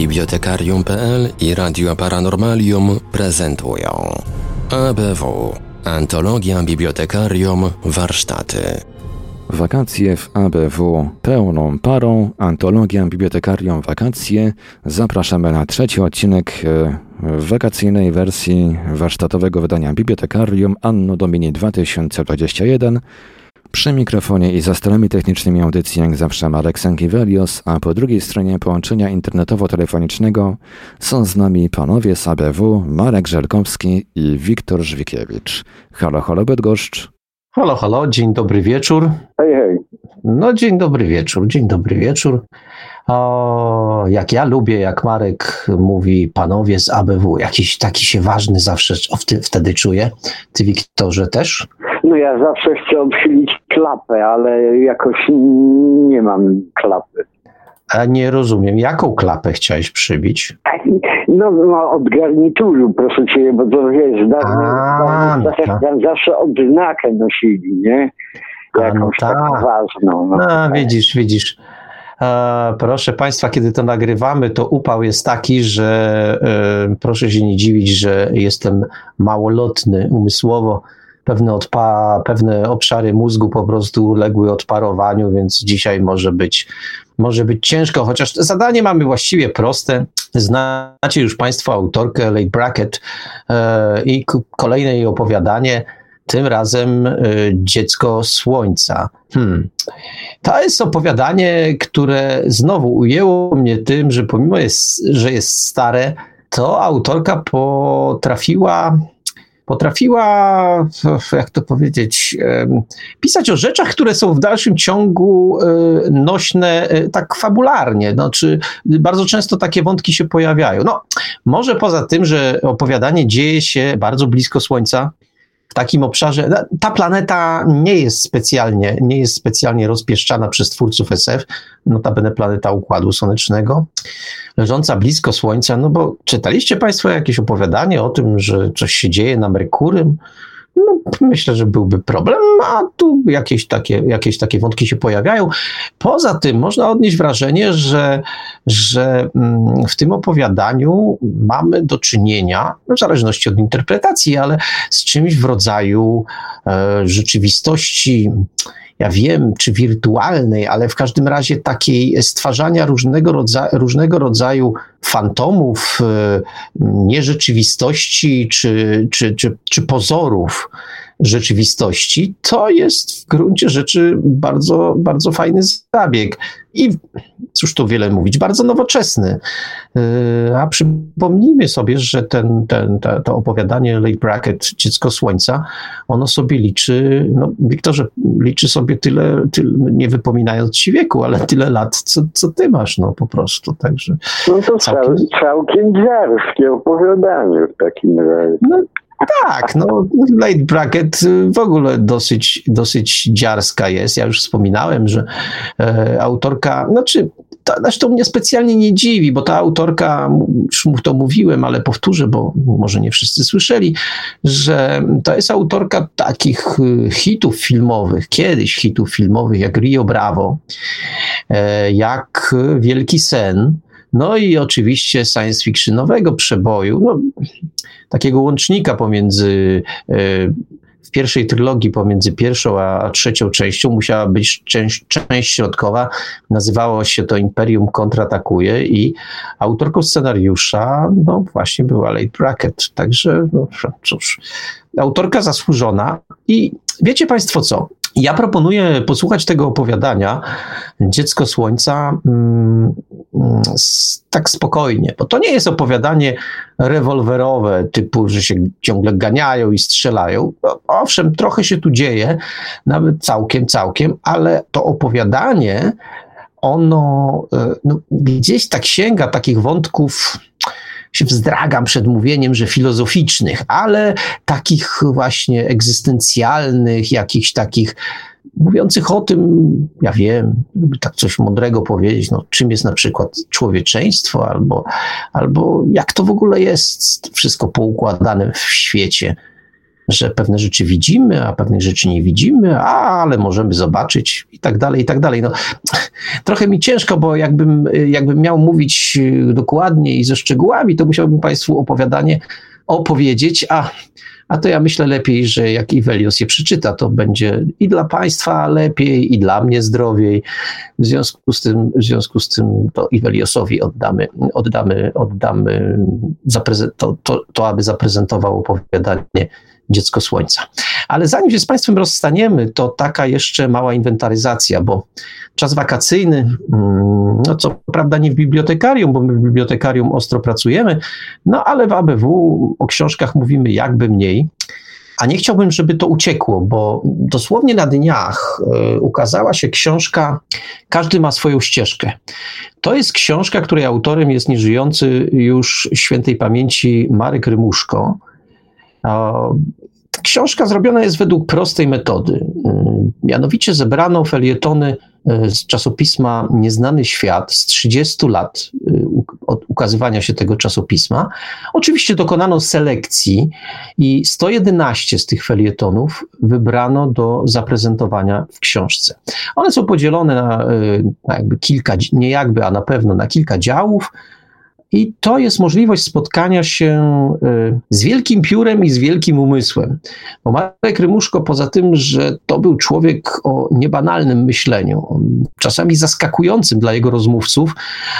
Bibliotekarium.pl i Radio Paranormalium prezentują ABW Antologia Bibliotekarium Warsztaty Wakacje w ABW pełną parą, antologia Bibliotekarium Wakacje. Zapraszamy na trzeci odcinek e, wakacyjnej wersji warsztatowego wydania Bibliotekarium Anno Domini 2021. Przy mikrofonie i za stolami technicznymi audycji jak zawsze Marek Sankiewelios, a po drugiej stronie połączenia internetowo-telefonicznego są z nami panowie z ABW, Marek Żelkowski i Wiktor Żwikiewicz. Halo, halo Bydgoszcz. Halo, halo, dzień dobry wieczór. Hej, hej. No dzień dobry wieczór, dzień dobry wieczór. O, jak ja lubię, jak Marek mówi panowie z ABW, jakiś taki się ważny zawsze wtedy czuję. Ty Wiktorze też? No ja zawsze chcę odchylić klapę, ale jakoś nie mam klapy. A nie rozumiem, jaką klapę chciałeś przybić? No, no od garnituru, proszę cię, bo to wiesz, dawno, A, no zawsze, tak. zawsze odznakę nosili, nie? A, no Jakąś tak. taką ważną. No, No, widzisz, widzisz. E, proszę Państwa, kiedy to nagrywamy, to upał jest taki, że e, proszę się nie dziwić, że jestem małolotny umysłowo. Pewne, odpa- pewne obszary mózgu po prostu uległy odparowaniu, więc dzisiaj może być, może być ciężko, chociaż zadanie mamy właściwie proste. Znacie już Państwo autorkę Late Brackett e, i kolejne jej opowiadanie, tym razem e, Dziecko Słońca. Hmm. To jest opowiadanie, które znowu ujęło mnie tym, że pomimo, jest, że jest stare, to autorka potrafiła potrafiła, jak to powiedzieć, pisać o rzeczach, które są w dalszym ciągu e, nośne e, tak fabularnie. Znaczy, bardzo często takie wątki się pojawiają. No, może poza tym, że opowiadanie dzieje się bardzo blisko Słońca, w takim obszarze, no, ta planeta nie jest specjalnie, nie jest specjalnie rozpieszczana przez twórców SF, notabene planeta Układu Słonecznego, leżąca blisko Słońca, no bo czytaliście Państwo jakieś opowiadanie o tym, że coś się dzieje na Merkurym? No, myślę, że byłby problem, a tu jakieś takie, jakieś takie wątki się pojawiają. Poza tym można odnieść wrażenie, że, że mm, w tym opowiadaniu mamy do czynienia, w zależności od interpretacji, ale z czymś w rodzaju e, rzeczywistości ja wiem, czy wirtualnej, ale w każdym razie takiej stwarzania różnego, rodza różnego rodzaju fantomów, e, nierzeczywistości czy, czy, czy, czy pozorów rzeczywistości, to jest w gruncie rzeczy bardzo, bardzo fajny zabieg. I cóż tu wiele mówić, bardzo nowoczesny. Yy, A przypomnijmy sobie, że ten, ten, te, to opowiadanie Late Bracket, Dziecko Słońca, ono sobie liczy, no Wiktorze, liczy sobie tyle, tyle, nie wypominając ci wieku, ale tyle lat, co, co ty masz, no po prostu, także... no to całkiem- całkiem, całkiem dziarskie opowiadanie w takim razie. No tak, no Late Bracket y, w ogóle dosyć, dosyć dziarska jest. Ja już wspominałem, że e, autorka, znaczy to, zresztą mnie specjalnie nie dziwi, bo ta autorka, już mu to mówiłem, ale powtórzę, bo może nie wszyscy słyszeli, że to jest autorka takich y, hitów filmowych, kiedyś hitów filmowych, jak Rio Bravo, e, jak Wielki Sen, no i oczywiście science fictionowego przeboju, no, takiego łącznika pomiędzy e, w pierwszej trylogii pomiędzy pierwszą a trzecią częścią musiała być część, część środkowa. Nazywało się to Imperium kontratakuje i autorką scenariusza no właśnie była Late Brackett. Także no cóż, autorka zasłużona i wiecie Państwo co? Ja proponuję posłuchać tego opowiadania Dziecko Słońca mm, mm, tak spokojnie, bo to nie jest opowiadanie rewolwerowe, typu, że się ciągle ganiają i strzelają. No, owszem, trochę się tu dzieje, nawet całkiem, całkiem, ale to opowiadanie, ono e, no, gdzieś tak sięga takich wątków, się wzdragam przed mówieniem, że filozoficznych, ale takich właśnie egzystencjalnych, jakichś takich mówiących o tym, ja wiem, żeby tak coś mądrego powiedzieć, no, czym jest na przykład człowieczeństwo, albo, albo jak to w ogóle jest wszystko poukładane w świecie. Że pewne rzeczy widzimy, a pewnych rzeczy nie widzimy, a, ale możemy zobaczyć i tak dalej, i tak dalej. No, trochę mi ciężko, bo jakbym, jakbym miał mówić dokładnie i ze szczegółami, to musiałbym Państwu opowiadanie opowiedzieć, a a to ja myślę lepiej, że jak Iwelios je przeczyta, to będzie i dla państwa lepiej, i dla mnie zdrowiej. W związku z tym, w związku z tym to Iweliosowi oddamy, oddamy, oddamy to, to, to, aby zaprezentował opowiadanie Dziecko Słońca. Ale zanim się z Państwem rozstaniemy, to taka jeszcze mała inwentaryzacja, bo czas wakacyjny, mm, no co prawda nie w bibliotekarium, bo my w bibliotekarium ostro pracujemy, no ale w ABW o książkach mówimy jakby mniej. A nie chciałbym, żeby to uciekło, bo dosłownie na dniach y, ukazała się książka Każdy ma swoją ścieżkę. To jest książka, której autorem jest nieżyjący już świętej pamięci Marek Rymuszko. Książka zrobiona jest według prostej metody. Y, mianowicie zebrano felietony y, z czasopisma Nieznany Świat z 30 lat y, od ukazywania się tego czasopisma. Oczywiście dokonano selekcji i 111 z tych felietonów wybrano do zaprezentowania w książce. One są podzielone na, na jakby kilka, nie jakby, a na pewno na kilka działów. I to jest możliwość spotkania się y, z wielkim piórem i z wielkim umysłem. Bo Marek Rymuszko, poza tym, że to był człowiek o niebanalnym myśleniu, czasami zaskakującym dla jego rozmówców,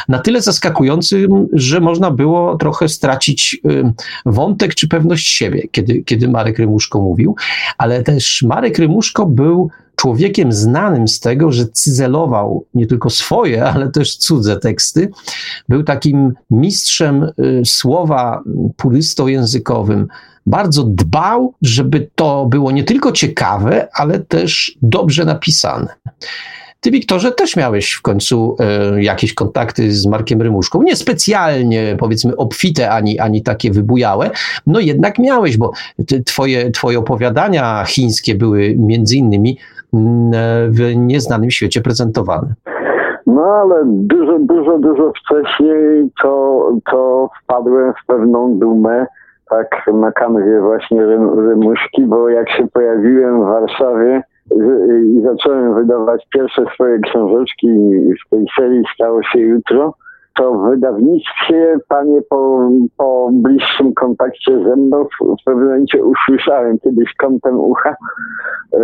na tyle zaskakującym, że można było trochę stracić y, wątek czy pewność siebie, kiedy, kiedy Marek Rymuszko mówił, ale też Marek Rymuszko był człowiekiem znanym z tego, że cyzelował nie tylko swoje, ale też cudze teksty. Był takim mistrzem y, słowa, purystą językowym. Bardzo dbał, żeby to było nie tylko ciekawe, ale też dobrze napisane. Ty, Wiktorze, też miałeś w końcu e, jakieś kontakty z Markiem Rymuszką. Nie specjalnie, powiedzmy, obfite ani, ani takie wybujałe, no jednak miałeś, bo twoje, twoje opowiadania chińskie były między innymi w nieznanym świecie prezentowane. No ale dużo, dużo, dużo wcześniej to, to wpadłem w pewną dumę, tak na kanwie właśnie Rymuszki, bo jak się pojawiłem w Warszawie, i zacząłem wydawać pierwsze swoje książeczki w tej serii stało się jutro, to wydawnictwie, panie, po, po bliższym kontakcie ze mną w pewnym momencie usłyszałem kiedyś kątem ucha,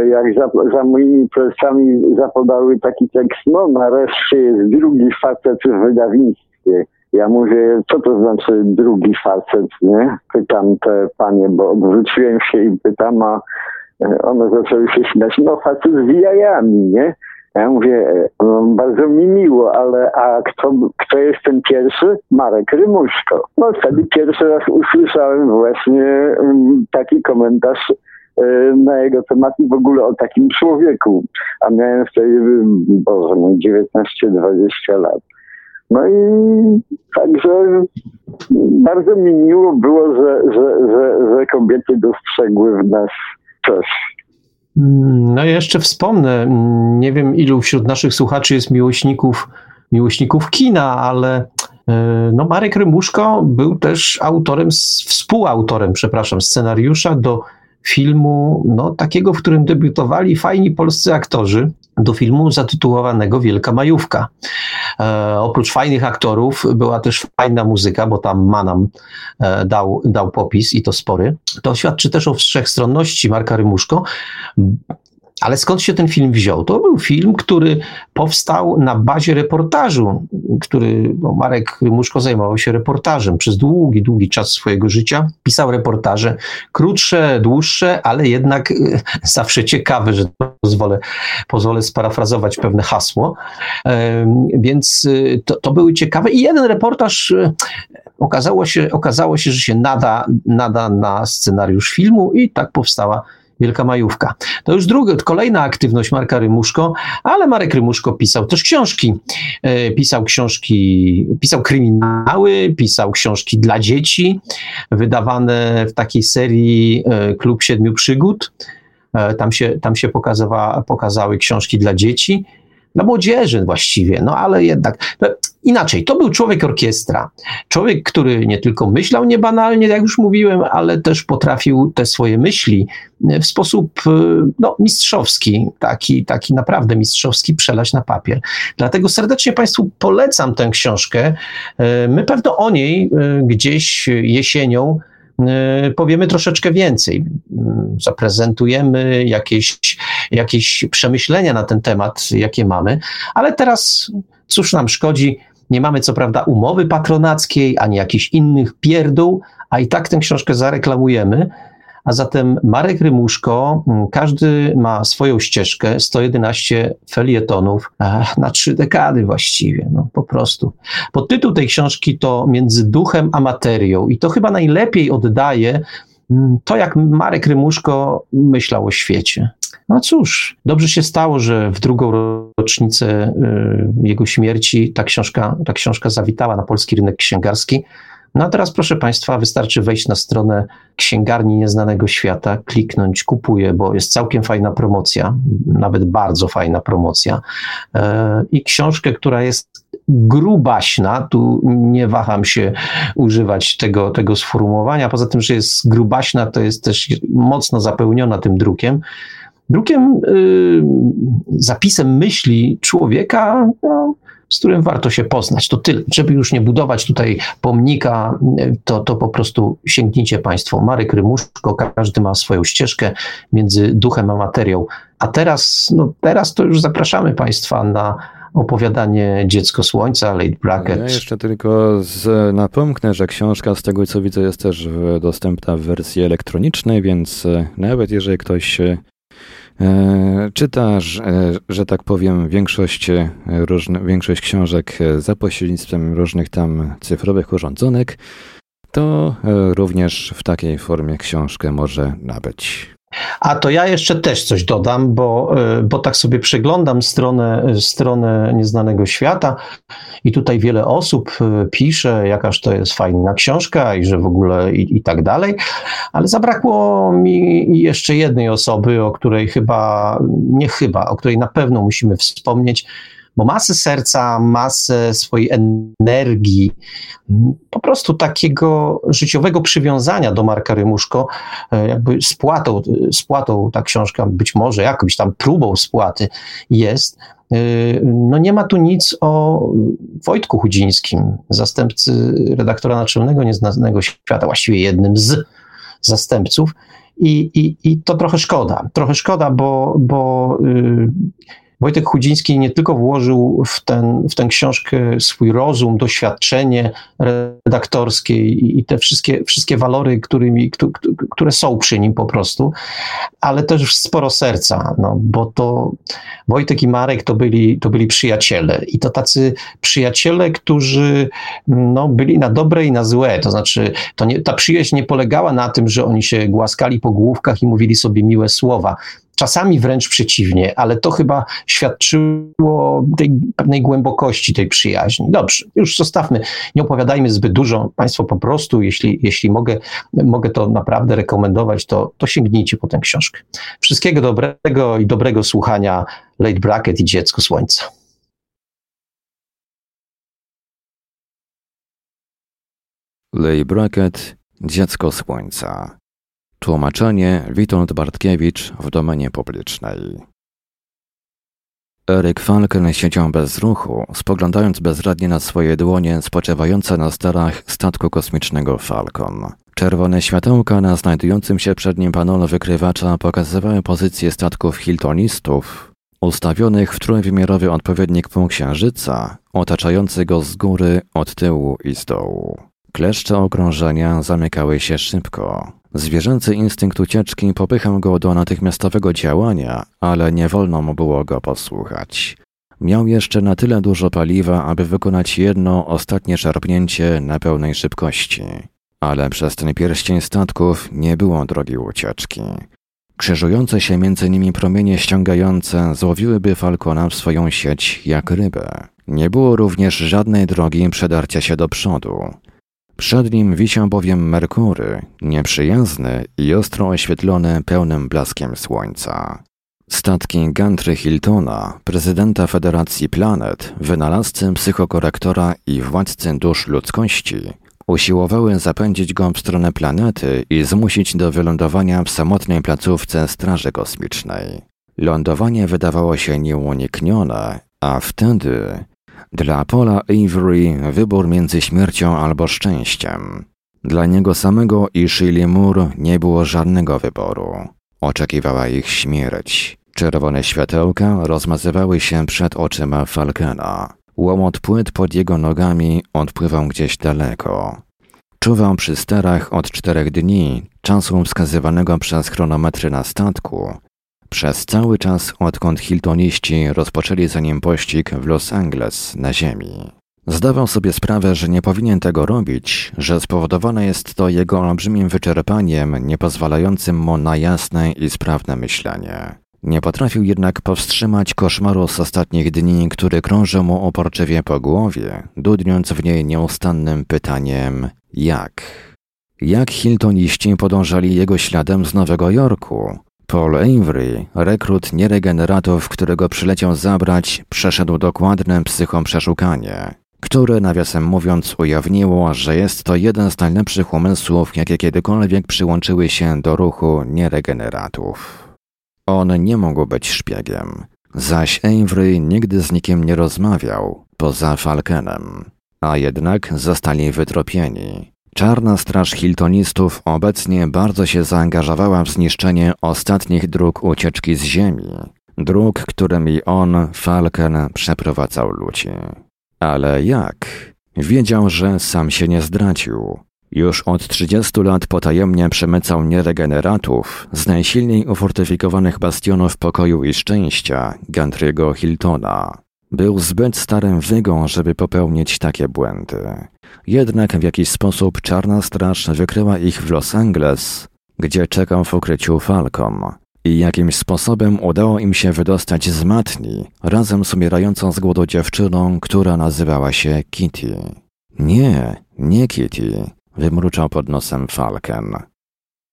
jak za, za moimi plecami zapodały taki tekst, no nareszcie jest drugi facet w wydawnictwie. Ja mówię, co to znaczy drugi facet, nie? Pytam te panie, bo odwróciłem się i pytam, a one zaczęły się śmiać, no facet z jajami, nie? Ja mówię, no, bardzo mi miło, ale a kto, kto jest ten pierwszy? Marek Rymuszko. No wtedy pierwszy raz usłyszałem właśnie um, taki komentarz y, na jego temat i w ogóle o takim człowieku. A miałem wtedy, Boże, 19-20 lat. No i także bardzo mi miło było, że, że, że, że kobiety dostrzegły w nas coś. No jeszcze wspomnę, mm, nie wiem ilu wśród naszych słuchaczy jest miłośników, miłośników kina, ale e, no Marek Rymuszko był też autorem, współautorem, przepraszam, scenariusza do filmu, no takiego, w którym debiutowali fajni polscy aktorzy, do filmu zatytułowanego Wielka Majówka. E, oprócz fajnych aktorów była też fajna muzyka, bo tam Manam e, dał, dał popis i to spory. To świadczy też o wszechstronności Marka Rymuszko, ale skąd się ten film wziął? To był film, który powstał na bazie reportażu, który no Marek Muszko zajmował się reportażem przez długi, długi czas swojego życia. Pisał reportaże krótsze, dłuższe, ale jednak e, zawsze ciekawe, że pozwolę, pozwolę sparafrazować pewne hasło. Więc e, to, to były ciekawe i jeden reportaż e, okazało się, okazało się, że się nada, nada na scenariusz filmu i tak powstała Wielka Majówka. To już druga, kolejna aktywność Marka Rymuszko, ale Marek Rymuszko pisał też książki. E, pisał książki, pisał kryminały, pisał książki dla dzieci, wydawane w takiej serii e, Klub Siedmiu Przygód. E, tam się, tam się pokazały książki dla dzieci dla młodzieży właściwie, no ale jednak. Inaczej, to był człowiek orkiestra. Człowiek, który nie tylko myślał niebanalnie, jak już mówiłem, ale też potrafił te swoje myśli w sposób no, mistrzowski, taki, taki naprawdę mistrzowski przelać na papier. Dlatego serdecznie Państwu polecam tę książkę. My pewno o niej gdzieś jesienią powiemy troszeczkę więcej. Y, zaprezentujemy jakieś, jakieś przemyślenia na ten temat, jakie mamy, ale teraz cóż nam szkodzi? Nie mamy co prawda umowy patronackiej, ani jakichś innych pierdół, a i tak tę książkę zareklamujemy. A zatem Marek Rymuszko, mm, każdy ma swoją ścieżkę, 111 felietonów na trzy dekady właściwie, no po prostu. Podtytuł tej książki to Między duchem a materią i to chyba najlepiej oddaje mm, to, jak Marek Rymuszko myślał o świecie. No cóż, dobrze się stało, że w drugą rocznicę y, jego śmierci ta książka, ta książka zawitała na polski rynek księgarski. No a teraz, proszę Państwa, wystarczy wejść na stronę księgarni nieznanego świata, kliknąć kupuję, bo jest całkiem fajna promocja, nawet bardzo fajna promocja. E, I książkę, która jest grubaśna, tu nie waham się używać tego, tego sformułowania, poza tym, że jest grubaśna, to jest też mocno zapełniona tym drukiem. Drukiem, y, zapisem myśli człowieka, no, z którym warto się poznać. To tyle. Żeby już nie budować tutaj pomnika, to, to po prostu sięgnijcie Państwo. Marek Rymuszko, każdy ma swoją ścieżkę między duchem a materią. A teraz, no teraz to już zapraszamy Państwa na opowiadanie Dziecko Słońca, Late Bracket. Ja jeszcze tylko z, napomknę, że książka z tego co widzę jest też dostępna w wersji elektronicznej, więc e, nawet jeżeli ktoś E, czytasz, e, że tak powiem, większość, e, większość książek za pośrednictwem różnych tam cyfrowych urządzonek, to również w takiej formie książkę może nabyć. A to ja jeszcze też coś dodam, bo, e, bo tak sobie przeglądam stronę, stronę Nieznanego Świata i tutaj wiele osób e, pisze, jakaż to jest fajna książka i że w ogóle i, i tak dalej, ale zabrakło mi jeszcze jednej osoby, o której chyba, nie chyba, o której na pewno musimy wspomnieć, bo masę serca, masę swojej energii, po prostu takiego życiowego przywiązania do Marka Rymuszko, e, jakby spłatą, spłatą ta książka, być może jakąś tam próbą spłaty jest. E, no nie ma tu nic o Wojtku Chudzińskim, zastępcy redaktora naczelnego Nieznanego Świata, właściwie jednym z zastępców. I, i, i to trochę szkoda. Trochę szkoda, bo, bo yy, Wojtek Chudziński nie tylko włożył w, ten, w tę książkę swój rozum, doświadczenie redaktorskie i te wszystkie, wszystkie walory, którymi, które są przy nim po prostu, ale też sporo serca, no, bo to Wojtek i Marek to byli, to byli przyjaciele i to tacy przyjaciele, którzy no, byli na dobre i na złe, to znaczy to nie, ta przyjaźń nie polegała na tym, że oni się głaskali po główkach i mówili sobie miłe słowa, czasami wręcz przeciwnie, ale to chyba świadczyło tej pewnej głębokości tej przyjaźni. Dobrze, już zostawmy, nie opowiadajmy zbyt dużo. Państwo po prostu, jeśli, jeśli mogę, mogę to naprawdę rekomendować, to, to sięgnijcie po tę książkę. Wszystkiego dobrego i dobrego słuchania Late Bracket i Dziecko Słońca. Late Bracket, Dziecko Słońca. Tłumaczenie Witold Bartkiewicz w domenie publicznej. Eryk Falken siedział bez ruchu, spoglądając bezradnie na swoje dłonie spoczywające na starach statku kosmicznego Falcon. Czerwone światełka na znajdującym się przed nim panolu wykrywacza pokazywały pozycję statków Hiltonistów, ustawionych w trójwymiarowy odpowiednik punkt Księżyca, otaczający go z góry, od tyłu i z dołu. Kleszcze okrążenia zamykały się szybko. Zwierzęcy instynkt ucieczki popychał go do natychmiastowego działania, ale nie wolno mu było go posłuchać. Miał jeszcze na tyle dużo paliwa, aby wykonać jedno ostatnie szarpnięcie na pełnej szybkości. Ale przez ten pierścień statków nie było drogi ucieczki. Krzyżujące się między nimi promienie ściągające złowiłyby Falcona w swoją sieć jak rybę. Nie było również żadnej drogi przedarcia się do przodu. Przed nim wisiał bowiem Merkury, nieprzyjazny i ostro oświetlony pełnym blaskiem słońca. Statki Gantry Hiltona, prezydenta Federacji Planet, wynalazcy psychokorektora i władcy dusz ludzkości, usiłowały zapędzić go w stronę planety i zmusić do wylądowania w samotnej placówce Straży Kosmicznej. Lądowanie wydawało się nieuniknione, a wtedy dla Paula Avery wybór między śmiercią albo szczęściem. Dla niego samego i Shirley Moore nie było żadnego wyboru. Oczekiwała ich śmierć. Czerwone światełka rozmazywały się przed oczyma Falkena. Łomot płyt pod jego nogami odpływał gdzieś daleko. Czuwał przy sterach od czterech dni, czasu wskazywanego przez chronometry na statku, przez cały czas odkąd Hiltoniści rozpoczęli za nim pościg w Los Angeles na ziemi. Zdawał sobie sprawę, że nie powinien tego robić, że spowodowane jest to jego olbrzymim wyczerpaniem, niepozwalającym mu na jasne i sprawne myślenie. Nie potrafił jednak powstrzymać koszmaru z ostatnich dni, który krążył mu oporczywie po głowie, dudniąc w niej nieustannym pytaniem jak? Jak Hiltoniści podążali jego śladem z Nowego Jorku? Paul Avery, rekrut nieregeneratów, którego przyleciał zabrać, przeszedł dokładne psychoprzeszukanie, które nawiasem mówiąc ujawniło, że jest to jeden z najlepszych umysłów, jakie kiedykolwiek przyłączyły się do ruchu nieregeneratów. On nie mógł być szpiegiem, zaś Avery nigdy z nikim nie rozmawiał, poza Falkenem, a jednak zostali wytropieni. Czarna Straż Hiltonistów obecnie bardzo się zaangażowała w zniszczenie ostatnich dróg ucieczki z Ziemi, dróg, którymi on, Falken, przeprowadzał ludzi. Ale jak? Wiedział, że sam się nie zdradził. Już od 30 lat potajemnie przemycał nieregeneratów z najsilniej ufortyfikowanych bastionów pokoju i szczęścia Gantry'ego Hiltona. Był zbyt starym wygą, żeby popełnić takie błędy. Jednak w jakiś sposób Czarna Straż wykryła ich w Los Angeles, gdzie czekał w ukryciu Falcom. I jakimś sposobem udało im się wydostać z matni, razem z umierającą z głodu dziewczyną, która nazywała się Kitty. Nie, nie Kitty, wymruczał pod nosem Falken.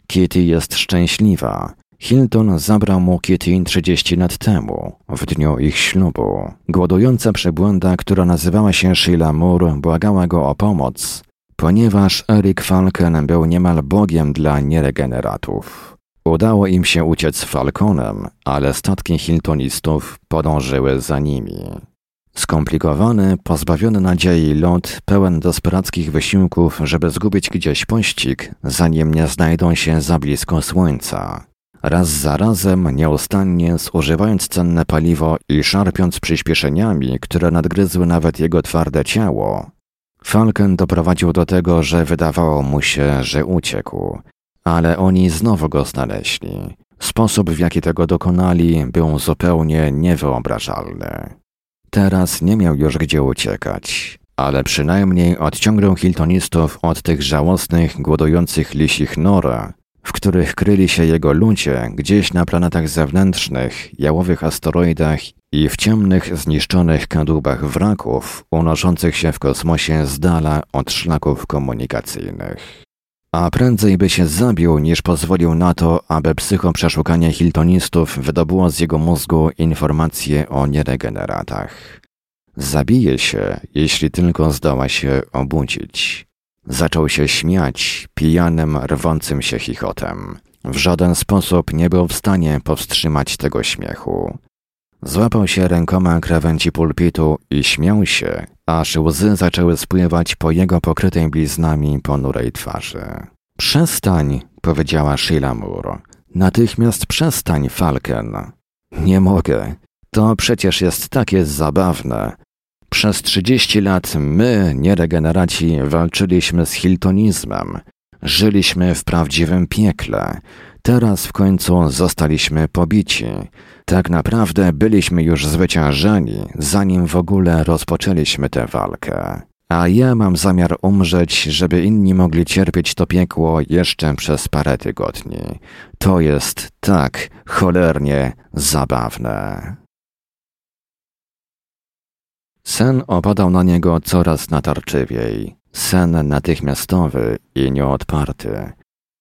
Kitty jest szczęśliwa. Hilton zabrał mu Kitty 30 lat temu, w dniu ich ślubu. Głodująca przebłęda, która nazywała się Sheila Moore, błagała go o pomoc, ponieważ Eric Falcon był niemal bogiem dla nieregeneratów. Udało im się uciec Falconem, ale statki Hiltonistów podążyły za nimi. Skomplikowany, pozbawiony nadziei lot, pełen desperackich wysiłków, żeby zgubić gdzieś pościg, zanim nie znajdą się za blisko słońca. Raz za razem, nieustannie zużywając cenne paliwo i szarpiąc przyspieszeniami, które nadgryzły nawet jego twarde ciało, Falken doprowadził do tego, że wydawało mu się, że uciekł. Ale oni znowu go znaleźli. Sposób, w jaki tego dokonali, był zupełnie niewyobrażalny. Teraz nie miał już gdzie uciekać, ale przynajmniej odciągnął Hiltonistów od tych żałosnych, głodujących lisich nor, w których kryli się jego ludzie gdzieś na planetach zewnętrznych, jałowych asteroidach i w ciemnych, zniszczonych kadłubach wraków unoszących się w kosmosie z dala od szlaków komunikacyjnych. A prędzej by się zabił, niż pozwolił na to, aby psychoprzeszukanie Hiltonistów wydobyło z jego mózgu informacje o nieregeneratach. Zabije się, jeśli tylko zdoła się obudzić. Zaczął się śmiać, pijanym, rwącym się chichotem. W żaden sposób nie był w stanie powstrzymać tego śmiechu. Złapał się rękoma krawędzi pulpitu i śmiał się, aż łzy zaczęły spływać po jego pokrytej bliznami ponurej twarzy. Przestań, powiedziała Sheila Moore. Natychmiast przestań, Falken. Nie mogę. To przecież jest takie zabawne. Przez trzydzieści lat my, nieregeneraci, walczyliśmy z hiltonizmem. Żyliśmy w prawdziwym piekle. Teraz w końcu zostaliśmy pobici. Tak naprawdę byliśmy już zwyciężeni, zanim w ogóle rozpoczęliśmy tę walkę. A ja mam zamiar umrzeć, żeby inni mogli cierpieć to piekło jeszcze przez parę tygodni. To jest tak cholernie zabawne. Sen opadał na niego coraz natarczywiej. Sen natychmiastowy i nieodparty.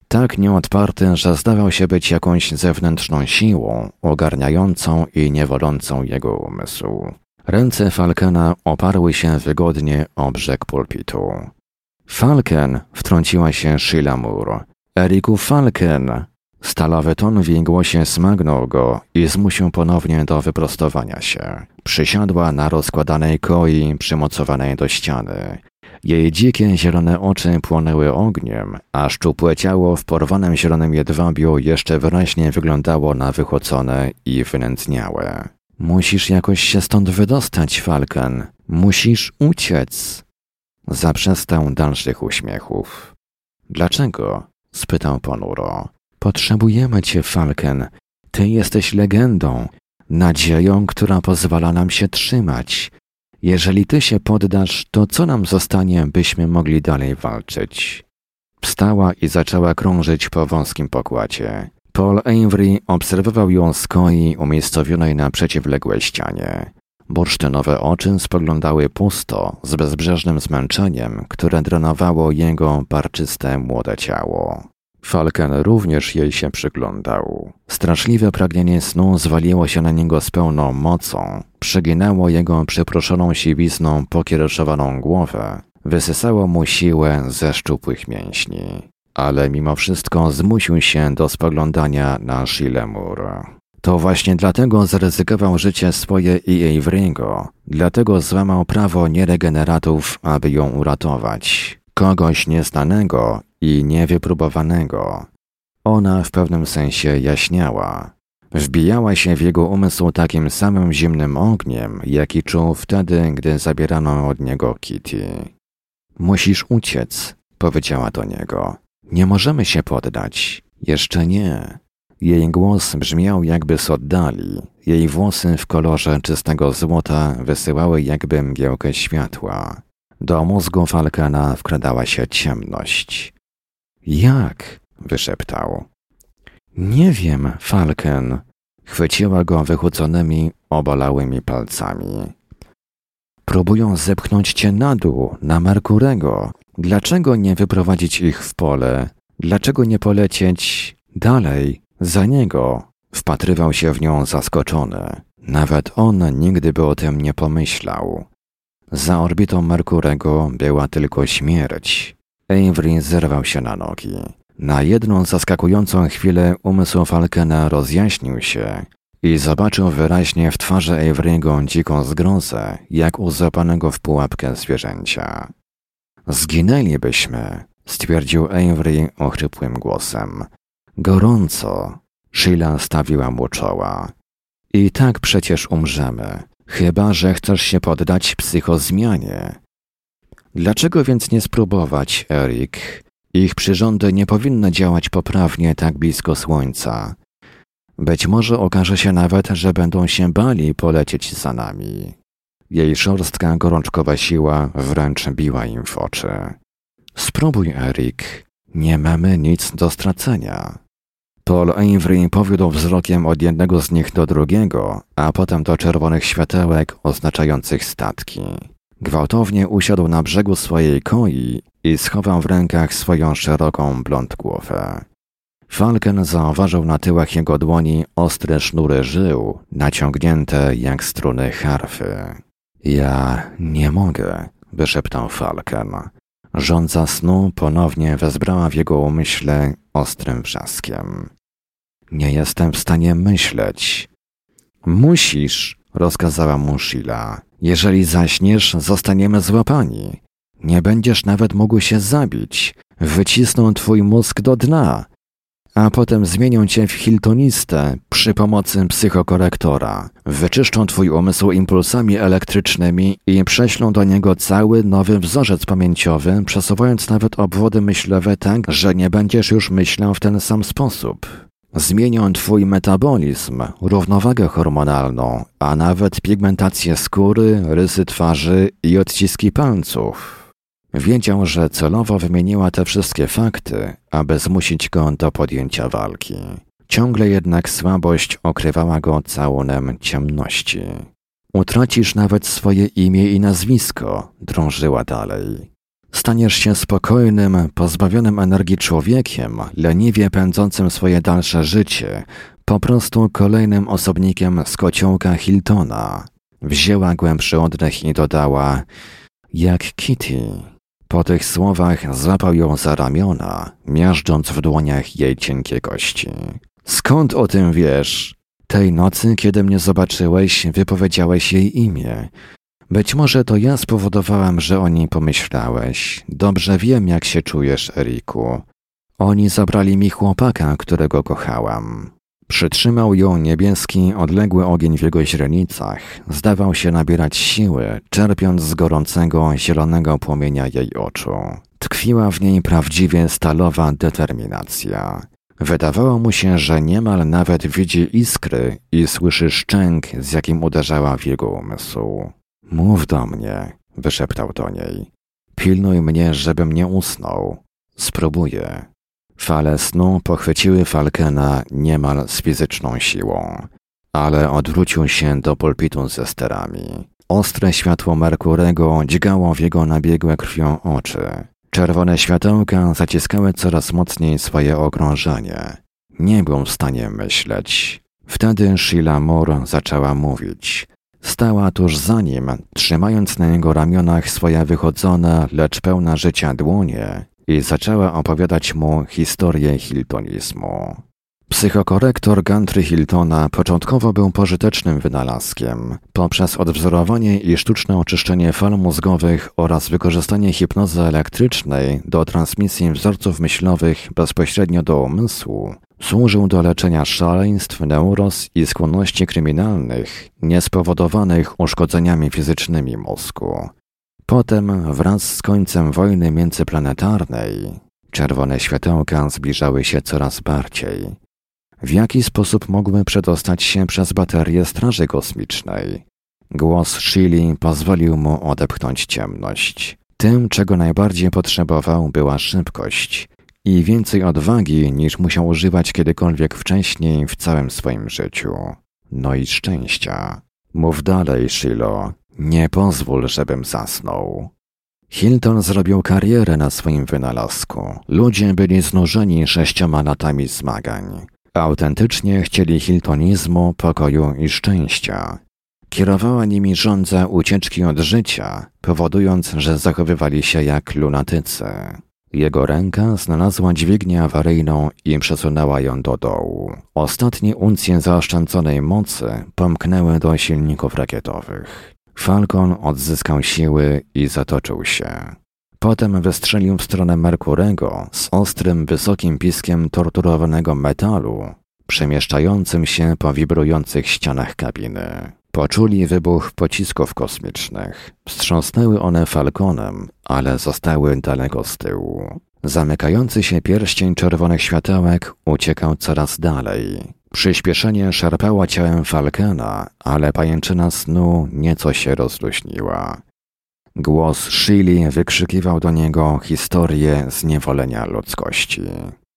tak nieodparty, że zdawał się być jakąś zewnętrzną siłą, ogarniającą i niewolącą jego umysł. Ręce Falkena oparły się wygodnie o brzeg pulpitu. Falken, wtrąciła się Sheila Moore. Eriku Falken! Stalowy ton w jej głosie smagnął go i zmusił ponownie do wyprostowania się. Przysiadła na rozkładanej koi przymocowanej do ściany. Jej dzikie zielone oczy płonęły ogniem, a szczupłe ciało w porwanym zielonym jedwabiu jeszcze wyraźnie wyglądało na wychłocone i wynędzniałe. Musisz jakoś się stąd wydostać, Falken. Musisz uciec. Zaprzestał dalszych uśmiechów. Dlaczego? spytał ponuro. Potrzebujemy cię, Falken. Ty jesteś legendą, nadzieją, która pozwala nam się trzymać. Jeżeli ty się poddasz, to co nam zostanie, byśmy mogli dalej walczyć? Wstała i zaczęła krążyć po wąskim pokładzie. Paul Avery obserwował ją z koi umiejscowionej na przeciwległej ścianie. Bursztynowe oczy spoglądały pusto, z bezbrzeżnym zmęczeniem, które drenowało jego barczyste młode ciało. Falken również jej się przyglądał. Straszliwe pragnienie snu zwaliło się na niego z pełną mocą, przeginało jego przeproszoną siwizną pokiereszowaną głowę, wysysało mu siłę ze szczupłych mięśni. Ale mimo wszystko zmusił się do spoglądania na Shilemur. To właśnie dlatego zaryzykował życie swoje i Avery'ego, dlatego złamał prawo nieregeneratów, aby ją uratować. Kogoś nieznanego i niewypróbowanego. Ona w pewnym sensie jaśniała. Wbijała się w jego umysł takim samym zimnym ogniem, jaki czuł wtedy, gdy zabierano od niego Kitty. Musisz uciec, powiedziała do niego. Nie możemy się poddać. Jeszcze nie. Jej głos brzmiał jakby z oddali. Jej włosy w kolorze czystego złota wysyłały jakby mgiełkę światła. Do mózgu Falkana wkradała się ciemność. Jak? wyszeptał. Nie wiem, Falken. Chwyciła go wychudzonymi, obolałymi palcami. Próbują zepchnąć cię na dół, na Merkurego. Dlaczego nie wyprowadzić ich w pole? Dlaczego nie polecieć dalej, za niego? Wpatrywał się w nią zaskoczony. Nawet on nigdy by o tym nie pomyślał. Za orbitą Merkurego była tylko śmierć. Avery zerwał się na nogi. Na jedną zaskakującą chwilę umysł Falkena rozjaśnił się i zobaczył wyraźnie w twarzy Avery'ego dziką zgrozę, jak u zapanego w pułapkę zwierzęcia. Zginęlibyśmy, stwierdził Avery ochrypłym głosem. Gorąco. Sheila stawiła mu czoła. I tak przecież umrzemy, chyba że chcesz się poddać psychozmianie. Dlaczego więc nie spróbować, Erik? Ich przyrządy nie powinny działać poprawnie tak blisko Słońca. Być może okaże się nawet, że będą się bali polecieć za nami. Jej szorstka gorączkowa siła wręcz biła im w oczy. Spróbuj, Erik. Nie mamy nic do stracenia. Paul Avery powiódł wzrokiem od jednego z nich do drugiego, a potem do czerwonych światełek oznaczających statki. Gwałtownie usiadł na brzegu swojej koi i schował w rękach swoją szeroką blond głowę. Falken zauważył na tyłach jego dłoni ostre sznury żył, naciągnięte jak struny harfy. Ja nie mogę, wyszeptał Falken. Rządza snu ponownie wezbrała w jego umyśle ostrym wrzaskiem. Nie jestem w stanie myśleć. Musisz, rozkazała mu Sheila. Jeżeli zaśniesz, zostaniemy złapani. Nie będziesz nawet mógł się zabić. Wycisną twój mózg do dna, a potem zmienią cię w Hiltonistę przy pomocy psychokorektora. Wyczyszczą twój umysł impulsami elektrycznymi i prześlą do niego cały nowy wzorzec pamięciowy, przesuwając nawet obwody myślowe tak, że nie będziesz już myślał w ten sam sposób. Zmienią twój metabolizm, równowagę hormonalną, a nawet pigmentację skóry, rysy twarzy i odciski palców. Wiedział, że celowo wymieniła te wszystkie fakty, aby zmusić go do podjęcia walki. Ciągle jednak słabość okrywała go całunem ciemności. Utracisz nawet swoje imię i nazwisko, drążyła dalej. Staniesz się spokojnym, pozbawionym energii człowiekiem, leniwie pędzącym swoje dalsze życie, po prostu kolejnym osobnikiem z kociołka Hiltona. Wzięła głębszy oddech i dodała: Jak Kitty. Po tych słowach złapał ją za ramiona, miażdżąc w dłoniach jej cienkie kości. Skąd o tym wiesz? Tej nocy, kiedy mnie zobaczyłeś, wypowiedziałeś jej imię. Być może to ja spowodowałam, że o niej pomyślałeś. Dobrze wiem, jak się czujesz, Eriku. Oni zabrali mi chłopaka, którego kochałam. Przytrzymał ją niebieski, odległy ogień w jego źrenicach. Zdawał się nabierać siły, czerpiąc z gorącego, zielonego płomienia jej oczu. Tkwiła w niej prawdziwie stalowa determinacja. Wydawało mu się, że niemal nawet widzi iskry i słyszy szczęk, z jakim uderzała w jego umysł. Mów do mnie, wyszeptał do niej. Pilnuj mnie, żebym nie usnął. Spróbuję. Fale snu pochwyciły Falkena niemal z fizyczną siłą, ale odwrócił się do pulpitu ze sterami. Ostre światło Merkurego dźgało w jego nabiegłe krwią oczy. Czerwone światełka zaciskały coraz mocniej swoje okrążenie. Nie był w stanie myśleć. Wtedy Sheila Moore zaczęła mówić. Stała tuż za nim, trzymając na jego ramionach swoje wychodzone, lecz pełna życia dłonie i zaczęła opowiadać mu historię Hiltonizmu. Psychokorektor Gantry Hiltona początkowo był pożytecznym wynalazkiem. Poprzez odwzorowanie i sztuczne oczyszczenie fal mózgowych oraz wykorzystanie hipnozy elektrycznej do transmisji wzorców myślowych bezpośrednio do umysłu, służył do leczenia szaleństw, neuros i skłonności kryminalnych niespowodowanych uszkodzeniami fizycznymi mózgu. Potem, wraz z końcem wojny międzyplanetarnej, czerwone światełka zbliżały się coraz bardziej. W jaki sposób mógłby przedostać się przez baterię Straży Kosmicznej? Głos Shili pozwolił mu odepchnąć ciemność. Tym, czego najbardziej potrzebował, była szybkość i więcej odwagi niż musiał używać kiedykolwiek wcześniej w całym swoim życiu. No i szczęścia. Mów dalej, Shilo. Nie pozwól, żebym zasnął. Hilton zrobił karierę na swoim wynalazku. Ludzie byli znużeni sześcioma latami zmagań. Autentycznie chcieli hiltonizmu, pokoju i szczęścia. Kierowała nimi żądza ucieczki od życia, powodując, że zachowywali się jak lunatycy. Jego ręka znalazła dźwignię awaryjną i przesunęła ją do dołu. Ostatnie uncje zaoszczędzonej mocy pomknęły do silników rakietowych. Falcon odzyskał siły i zatoczył się. Potem wystrzelił w stronę Merkurego z ostrym, wysokim piskiem torturowanego metalu, przemieszczającym się po wibrujących ścianach kabiny. Poczuli wybuch pocisków kosmicznych. Wstrząsnęły one falkonem, ale zostały daleko z tyłu. Zamykający się pierścień czerwonych światełek uciekał coraz dalej. Przyspieszenie szarpało ciałem Falkena, ale pajęczyna snu nieco się rozluźniła. Głos Shili wykrzykiwał do niego historię zniewolenia ludzkości.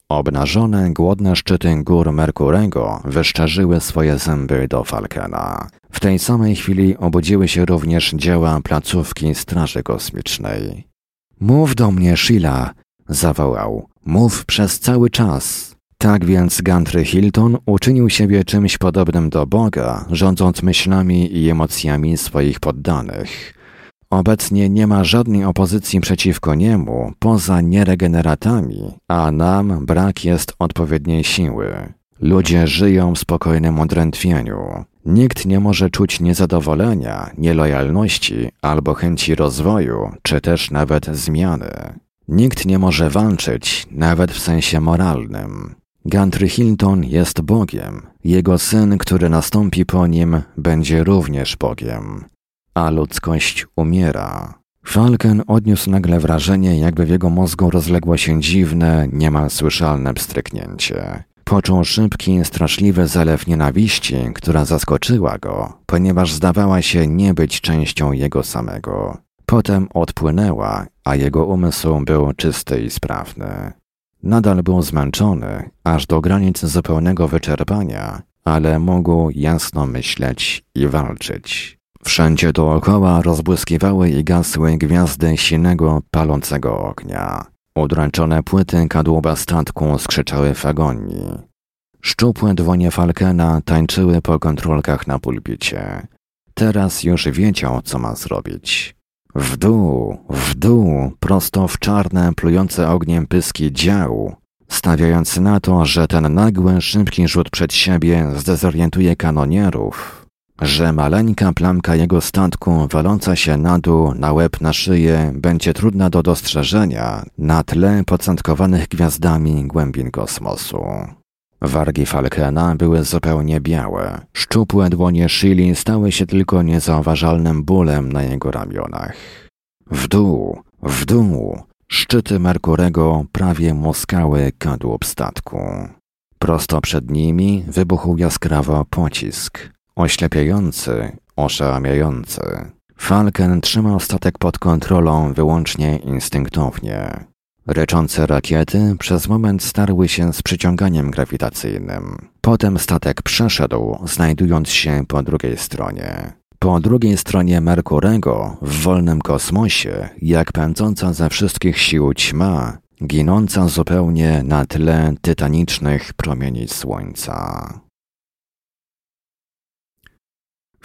Obnażone, głodne szczyty gór Merkurego wyszczerzyły swoje zęby do Falkena. W tej samej chwili obudziły się również dzieła placówki Straży Kosmicznej. Mów do mnie, Sheila! zawołał. Mów przez cały czas. Tak więc Gantry Hilton uczynił siebie czymś podobnym do Boga, rządząc myślami i emocjami swoich poddanych. Obecnie nie ma żadnej opozycji przeciwko niemu poza nieregeneratami, a nam brak jest odpowiedniej siły. Ludzie żyją w spokojnym odrętwieniu. Nikt nie może czuć niezadowolenia, nielojalności albo chęci rozwoju, czy też nawet zmiany. Nikt nie może walczyć, nawet w sensie moralnym. Gantry Hilton jest Bogiem. Jego syn, który nastąpi po nim, będzie również Bogiem a ludzkość umiera. Falken odniósł nagle wrażenie, jakby w jego mózgu rozległo się dziwne, niemal słyszalne pstryknięcie. Poczuł szybki, straszliwy zalew nienawiści, która zaskoczyła go, ponieważ zdawała się nie być częścią jego samego. Potem odpłynęła, a jego umysł był czysty i sprawny. Nadal był zmęczony, aż do granic zupełnego wyczerpania, ale mógł jasno myśleć i walczyć. Wszędzie dookoła rozbłyskiwały i gasły gwiazdy silnego, palącego ognia. Udręczone płyty kadłuba statku skrzyczały w agonii. Szczupłe dłonie Falkena tańczyły po kontrolkach na pulpicie. Teraz już wiedział, co ma zrobić. W dół, w dół, prosto w czarne, plujące ogniem pyski dział, stawiając na to, że ten nagły, szybki rzut przed siebie zdezorientuje kanonierów, że maleńka plamka jego statku waląca się na dół, na łeb, na szyję będzie trudna do dostrzeżenia na tle pocentkowanych gwiazdami głębin kosmosu. Wargi Falkena były zupełnie białe. Szczupłe dłonie Shili stały się tylko niezauważalnym bólem na jego ramionach. W dół, w dół, szczyty Merkurego prawie muskały kadłub statku. Prosto przed nimi wybuchł jaskrawo pocisk. Oślepiający, oszałamiający. Falken trzymał statek pod kontrolą wyłącznie instynktownie. Ryczące rakiety przez moment starły się z przyciąganiem grawitacyjnym. Potem statek przeszedł, znajdując się po drugiej stronie. Po drugiej stronie Merkurego, w wolnym kosmosie, jak pędząca ze wszystkich sił ćma, ginąca zupełnie na tle tytanicznych promieni słońca.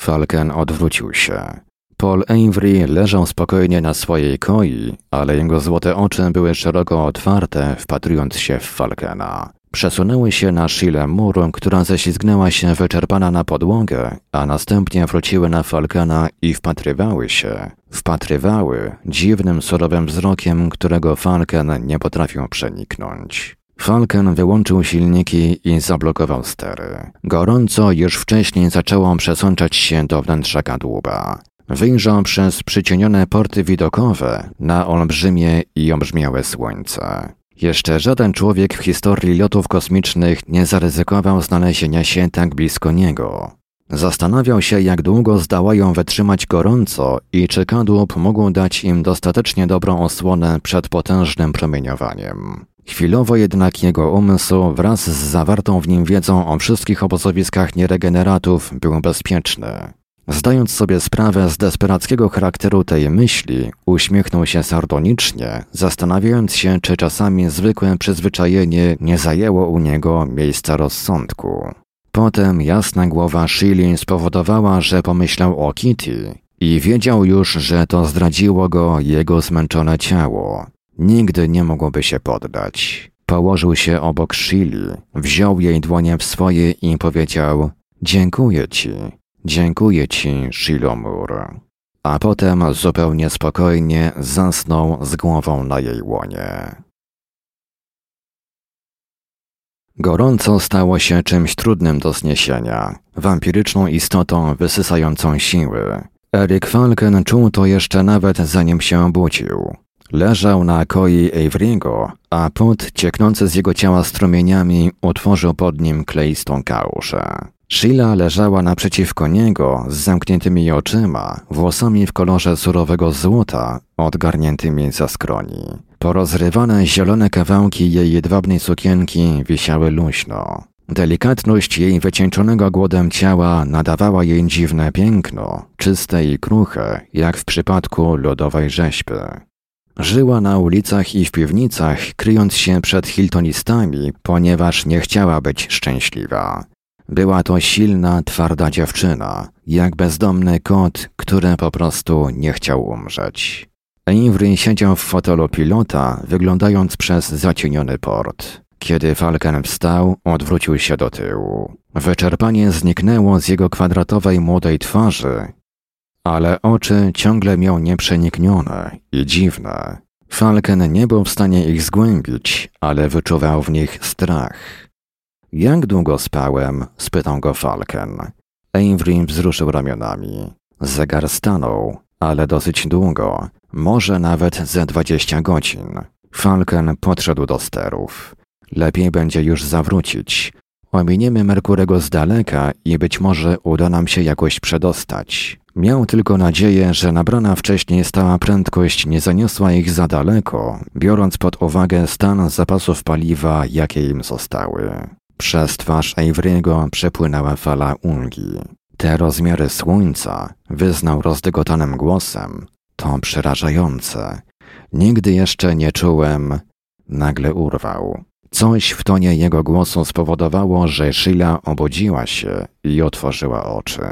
Falken odwrócił się. Paul Avery leżał spokojnie na swojej koi, ale jego złote oczy były szeroko otwarte, wpatrując się w Falkena. Przesunęły się na Shile mur, która ześlizgnęła się wyczerpana na podłogę, a następnie wróciły na Falkena i wpatrywały się. Wpatrywały dziwnym, surowym wzrokiem, którego Falken nie potrafił przeniknąć. Falken wyłączył silniki i zablokował stery. Gorąco już wcześniej zaczęło przesączać się do wnętrza kadłuba. Wyjrzał przez przycienione porty widokowe na olbrzymie i obrzmiałe słońce. Jeszcze żaden człowiek w historii lotów kosmicznych nie zaryzykował znalezienia się tak blisko niego. Zastanawiał się, jak długo zdałają wytrzymać gorąco i czy kadłub mógł dać im dostatecznie dobrą osłonę przed potężnym promieniowaniem. Chwilowo jednak jego umysł wraz z zawartą w nim wiedzą o wszystkich obozowiskach nieregeneratów był bezpieczny. Zdając sobie sprawę z desperackiego charakteru tej myśli, uśmiechnął się sardonicznie, zastanawiając się, czy czasami zwykłe przyzwyczajenie nie zajęło u niego miejsca rozsądku. Potem jasna głowa Shilin spowodowała, że pomyślał o Kitty i wiedział już, że to zdradziło go jego zmęczone ciało. Nigdy nie mogłoby się poddać. Położył się obok Shili, wziął jej dłonie w swoje i powiedział: Dziękuję ci. Dziękuję ci, Shilomur. A potem zupełnie spokojnie zasnął z głową na jej łonie. Gorąco stało się czymś trudnym do zniesienia, wampiryczną istotą wysysającą siły. Erik Falken czuł to jeszcze nawet zanim się obudził. Leżał na koi Avery'ego, a pot cieknący z jego ciała strumieniami utworzył pod nim kleistą kałużę. Sheila leżała naprzeciwko niego z zamkniętymi oczyma, włosami w kolorze surowego złota, odgarniętymi za skroni. Porozrywane zielone kawałki jej jedwabnej sukienki wisiały luźno. Delikatność jej wycieńczonego głodem ciała nadawała jej dziwne piękno, czyste i kruche, jak w przypadku lodowej rzeźby. Żyła na ulicach i w piwnicach, kryjąc się przed hiltonistami, ponieważ nie chciała być szczęśliwa. Była to silna, twarda dziewczyna, jak bezdomny kot, który po prostu nie chciał umrzeć. Avery siedział w fotelu pilota, wyglądając przez zacieniony port. Kiedy Falken wstał, odwrócił się do tyłu. Wyczerpanie zniknęło z jego kwadratowej młodej twarzy, ale oczy ciągle miał nieprzeniknione i dziwne. Falken nie był w stanie ich zgłębić, ale wyczuwał w nich strach. Jak długo spałem? spytał go Falken. Avery wzruszył ramionami. Zegar stanął, ale dosyć długo, może nawet ze dwadzieścia godzin. Falken podszedł do sterów. Lepiej będzie już zawrócić. Ominiemy Merkurego z daleka i być może uda nam się jakoś przedostać. Miał tylko nadzieję, że nabrana wcześniej stała prędkość nie zaniosła ich za daleko, biorąc pod uwagę stan zapasów paliwa, jakie im zostały. Przez twarz Avery'ego przepłynęła fala ulgi. Te rozmiary słońca, wyznał rozdygotanym głosem, to przerażające. Nigdy jeszcze nie czułem. Nagle urwał. Coś w tonie jego głosu spowodowało, że Sheila obudziła się i otworzyła oczy.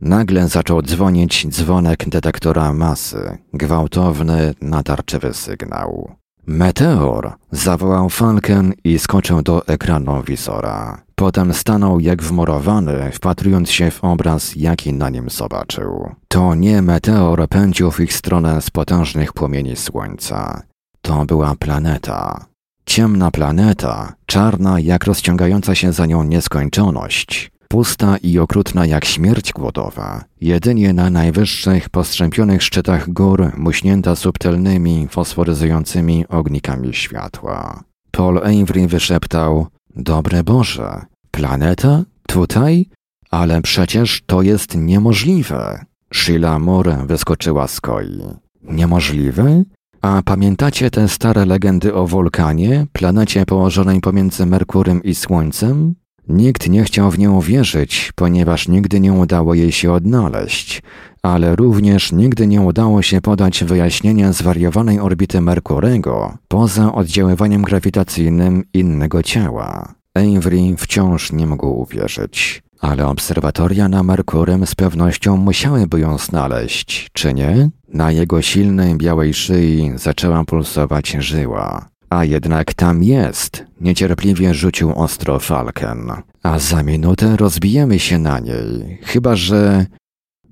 Nagle zaczął dzwonić dzwonek detektora masy, gwałtowny, natarczywy sygnał. Meteor! zawołał Falken i skoczył do ekranu wizora. Potem stanął jak wmurowany, wpatrując się w obraz, jaki na nim zobaczył. To nie meteor pędził w ich stronę z potężnych płomieni słońca. To była planeta. Ciemna planeta, czarna jak rozciągająca się za nią nieskończoność, pusta i okrutna jak śmierć głodowa, jedynie na najwyższych, postrzępionych szczytach gór, muśnięta subtelnymi, fosforyzującymi ognikami światła. Paul Avery wyszeptał: Dobre Boże, planeta? Tutaj? Ale przecież to jest niemożliwe. Sheila Moore wyskoczyła z koi. Niemożliwe? A pamiętacie te stare legendy o wulkanie, planecie położonej pomiędzy Merkurem i Słońcem? Nikt nie chciał w nią wierzyć, ponieważ nigdy nie udało jej się odnaleźć, ale również nigdy nie udało się podać wyjaśnienia zwariowanej orbity Merkurego poza oddziaływaniem grawitacyjnym innego ciała. Avery wciąż nie mógł uwierzyć, ale obserwatoria na Merkurym z pewnością musiałyby ją znaleźć, czy nie? Na jego silnej białej szyi zaczęła pulsować żyła. A jednak tam jest, niecierpliwie rzucił ostro Falken. A za minutę rozbijemy się na niej, chyba że...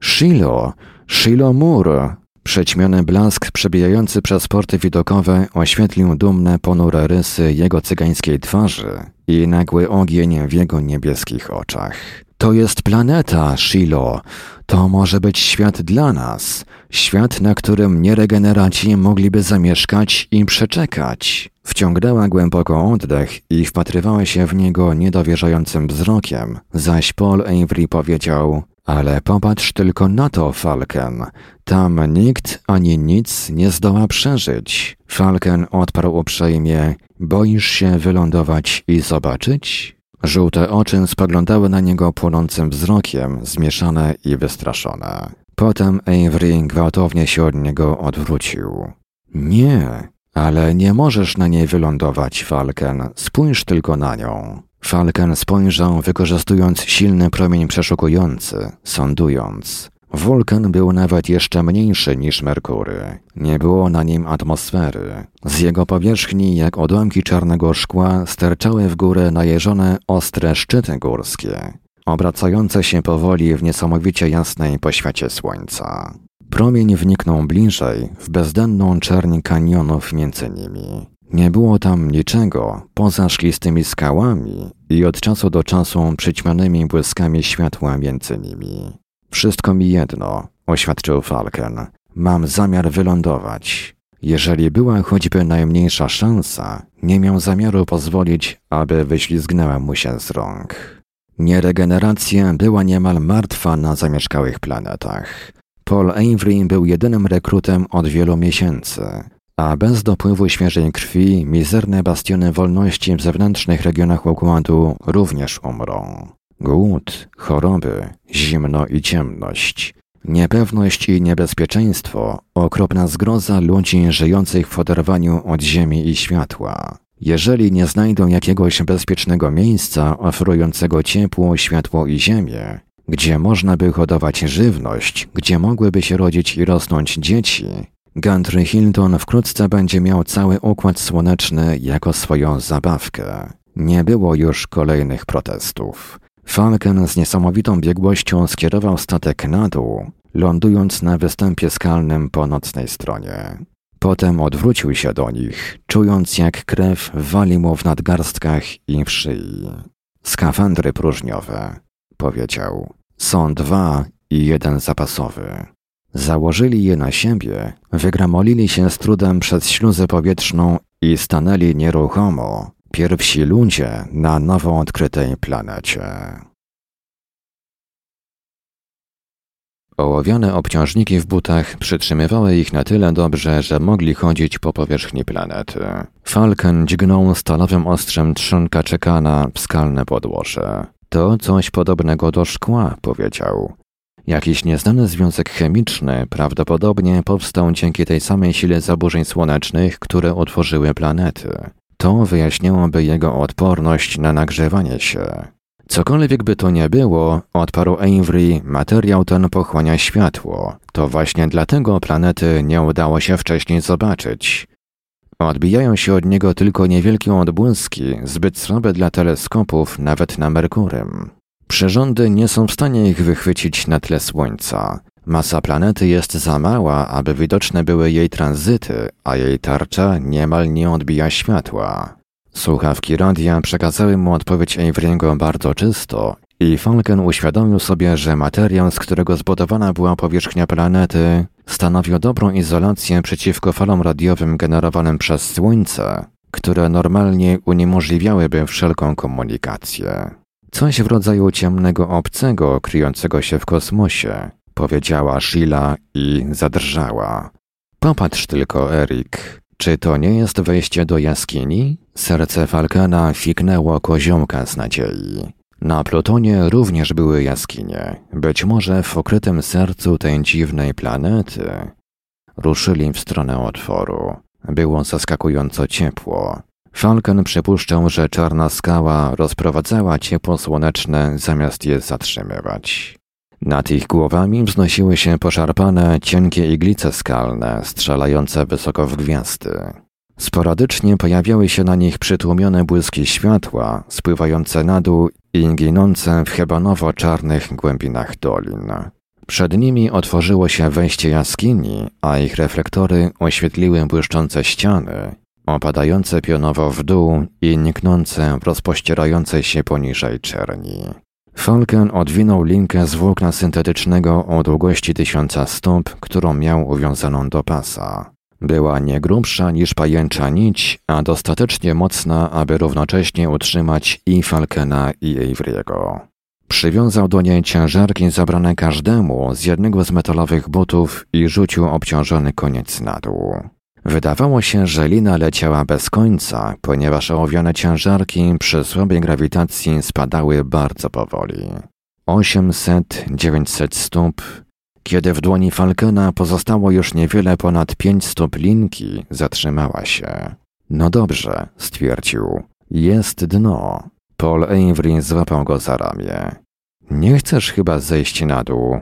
Shilo, Shilo Moore, Przećmiony blask przebijający przez porty widokowe oświetlił dumne, ponure rysy jego cygańskiej twarzy i nagły ogień w jego niebieskich oczach. To jest planeta, Shilo. To może być świat dla nas. Świat, na którym nieregeneraci mogliby zamieszkać i przeczekać. Wciągnęła głęboko oddech i wpatrywała się w niego niedowierzającym wzrokiem, zaś Paul Avery powiedział ale popatrz tylko na to, Falken. Tam nikt ani nic nie zdoła przeżyć. Falken odparł uprzejmie. Boisz się wylądować i zobaczyć? Żółte oczy spoglądały na niego płonącym wzrokiem, zmieszane i wystraszone. Potem Avery gwałtownie się od niego odwrócił. Nie, ale nie możesz na niej wylądować, Falken. Spójrz tylko na nią. Falken spojrzał, wykorzystując silny promień przeszukujący, sądując. Wulkan był nawet jeszcze mniejszy niż Merkury. Nie było na nim atmosfery. Z jego powierzchni, jak odłamki czarnego szkła, sterczały w górę najeżone ostre szczyty górskie, obracające się powoli w niesamowicie jasnej poświacie słońca. Promień wniknął bliżej, w bezdenną czerń kanionów między nimi. Nie było tam niczego poza szklistymi skałami i od czasu do czasu przyćmionymi błyskami światła między nimi. Wszystko mi jedno, oświadczył Falken. Mam zamiar wylądować. Jeżeli była choćby najmniejsza szansa, nie miał zamiaru pozwolić, aby wyślizgnęła mu się z rąk. Nieregeneracja była niemal martwa na zamieszkałych planetach. Paul Avery był jedynym rekrutem od wielu miesięcy, a bez dopływu świeżej krwi mizerne bastiony wolności w zewnętrznych regionach układu również umrą. Głód, choroby, zimno i ciemność, niepewność i niebezpieczeństwo, okropna zgroza ludzi żyjących w oderwaniu od ziemi i światła. Jeżeli nie znajdą jakiegoś bezpiecznego miejsca oferującego ciepło, światło i ziemię, gdzie można by hodować żywność, gdzie mogłyby się rodzić i rosnąć dzieci, Gantry Hilton wkrótce będzie miał cały układ słoneczny jako swoją zabawkę. Nie było już kolejnych protestów. Falcon z niesamowitą biegłością skierował statek na dół, lądując na występie skalnym po nocnej stronie. Potem odwrócił się do nich, czując jak krew wali mu w nadgarstkach i w szyi. Skafandry próżniowe, powiedział. Są dwa i jeden zapasowy. Założyli je na siebie, wygramolili się z trudem przez śluzę powietrzną i stanęli nieruchomo, pierwsi ludzie na nowo odkrytej planecie. Ołowiane obciążniki w butach przytrzymywały ich na tyle dobrze, że mogli chodzić po powierzchni planety. Falken dźgnął stalowym ostrzem trzonka czekana w skalne podłoże. To coś podobnego do szkła, powiedział. Jakiś nieznany związek chemiczny prawdopodobnie powstał dzięki tej samej sile zaburzeń słonecznych, które utworzyły planety. To wyjaśniałoby jego odporność na nagrzewanie się. Cokolwiek by to nie było, odparł Avery, materiał ten pochłania światło. To właśnie dlatego planety nie udało się wcześniej zobaczyć. Odbijają się od niego tylko niewielkie odbłyski, zbyt słabe dla teleskopów, nawet na Merkurym. Przyrządy nie są w stanie ich wychwycić na tle Słońca. Masa planety jest za mała, aby widoczne były jej tranzyty, a jej tarcza niemal nie odbija światła. Słuchawki radia przekazały mu odpowiedź Avery'ego bardzo czysto i Falcon uświadomił sobie, że materiał, z którego zbudowana była powierzchnia planety, stanowił dobrą izolację przeciwko falom radiowym generowanym przez Słońce, które normalnie uniemożliwiałyby wszelką komunikację. Coś w rodzaju ciemnego obcego kryjącego się w kosmosie, powiedziała Sheila i zadrżała. Popatrz tylko, Erik. Czy to nie jest wejście do jaskini? Serce Falkana fiknęło koziołka z nadziei. Na Plutonie również były jaskinie, być może w ukrytym sercu tej dziwnej planety. Ruszyli w stronę otworu. Było zaskakująco ciepło. Falcon przypuszczał, że czarna skała rozprowadzała ciepło słoneczne zamiast je zatrzymywać. Nad ich głowami wznosiły się poszarpane, cienkie iglice skalne, strzelające wysoko w gwiazdy. Sporadycznie pojawiały się na nich przytłumione błyski światła, spływające na dół i ginące w hebanowo-czarnych głębinach dolin. Przed nimi otworzyło się wejście jaskini, a ich reflektory oświetliły błyszczące ściany, opadające pionowo w dół i niknące w rozpościerającej się poniżej czerni. Falcon odwinął linkę z włókna syntetycznego o długości tysiąca stóp, którą miał uwiązaną do pasa. Była nie grubsza niż pajęcza nić, a dostatecznie mocna, aby równocześnie utrzymać i Falkena i Avery'ego. Przywiązał do niej ciężarki zabrane każdemu z jednego z metalowych butów i rzucił obciążony koniec na dół. Wydawało się, że lina leciała bez końca, ponieważ ołowiane ciężarki przy słabej grawitacji spadały bardzo powoli. 800-900 stóp. Kiedy w dłoni Falkena pozostało już niewiele ponad 5 stóp linki, zatrzymała się. No dobrze, stwierdził. Jest dno. Paul Avery złapał go za ramię. Nie chcesz chyba zejść na dół?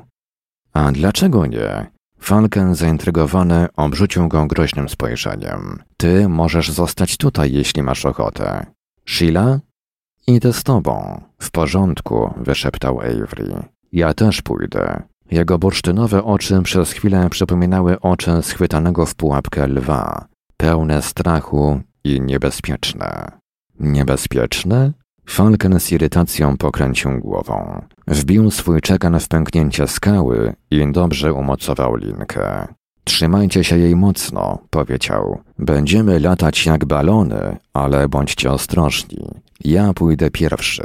A dlaczego nie? Falken zaintrygowany obrzucił go groźnym spojrzeniem. Ty możesz zostać tutaj, jeśli masz ochotę. Sheila? Idę z tobą. W porządku, wyszeptał Avery. Ja też pójdę. Jego bursztynowe oczy przez chwilę przypominały oczy schwytanego w pułapkę lwa, pełne strachu i niebezpieczne. Niebezpieczne? Falken z irytacją pokręcił głową. Wbił swój czekan w pęknięcie skały i dobrze umocował linkę. Trzymajcie się jej mocno, powiedział. Będziemy latać jak balony, ale bądźcie ostrożni. Ja pójdę pierwszy.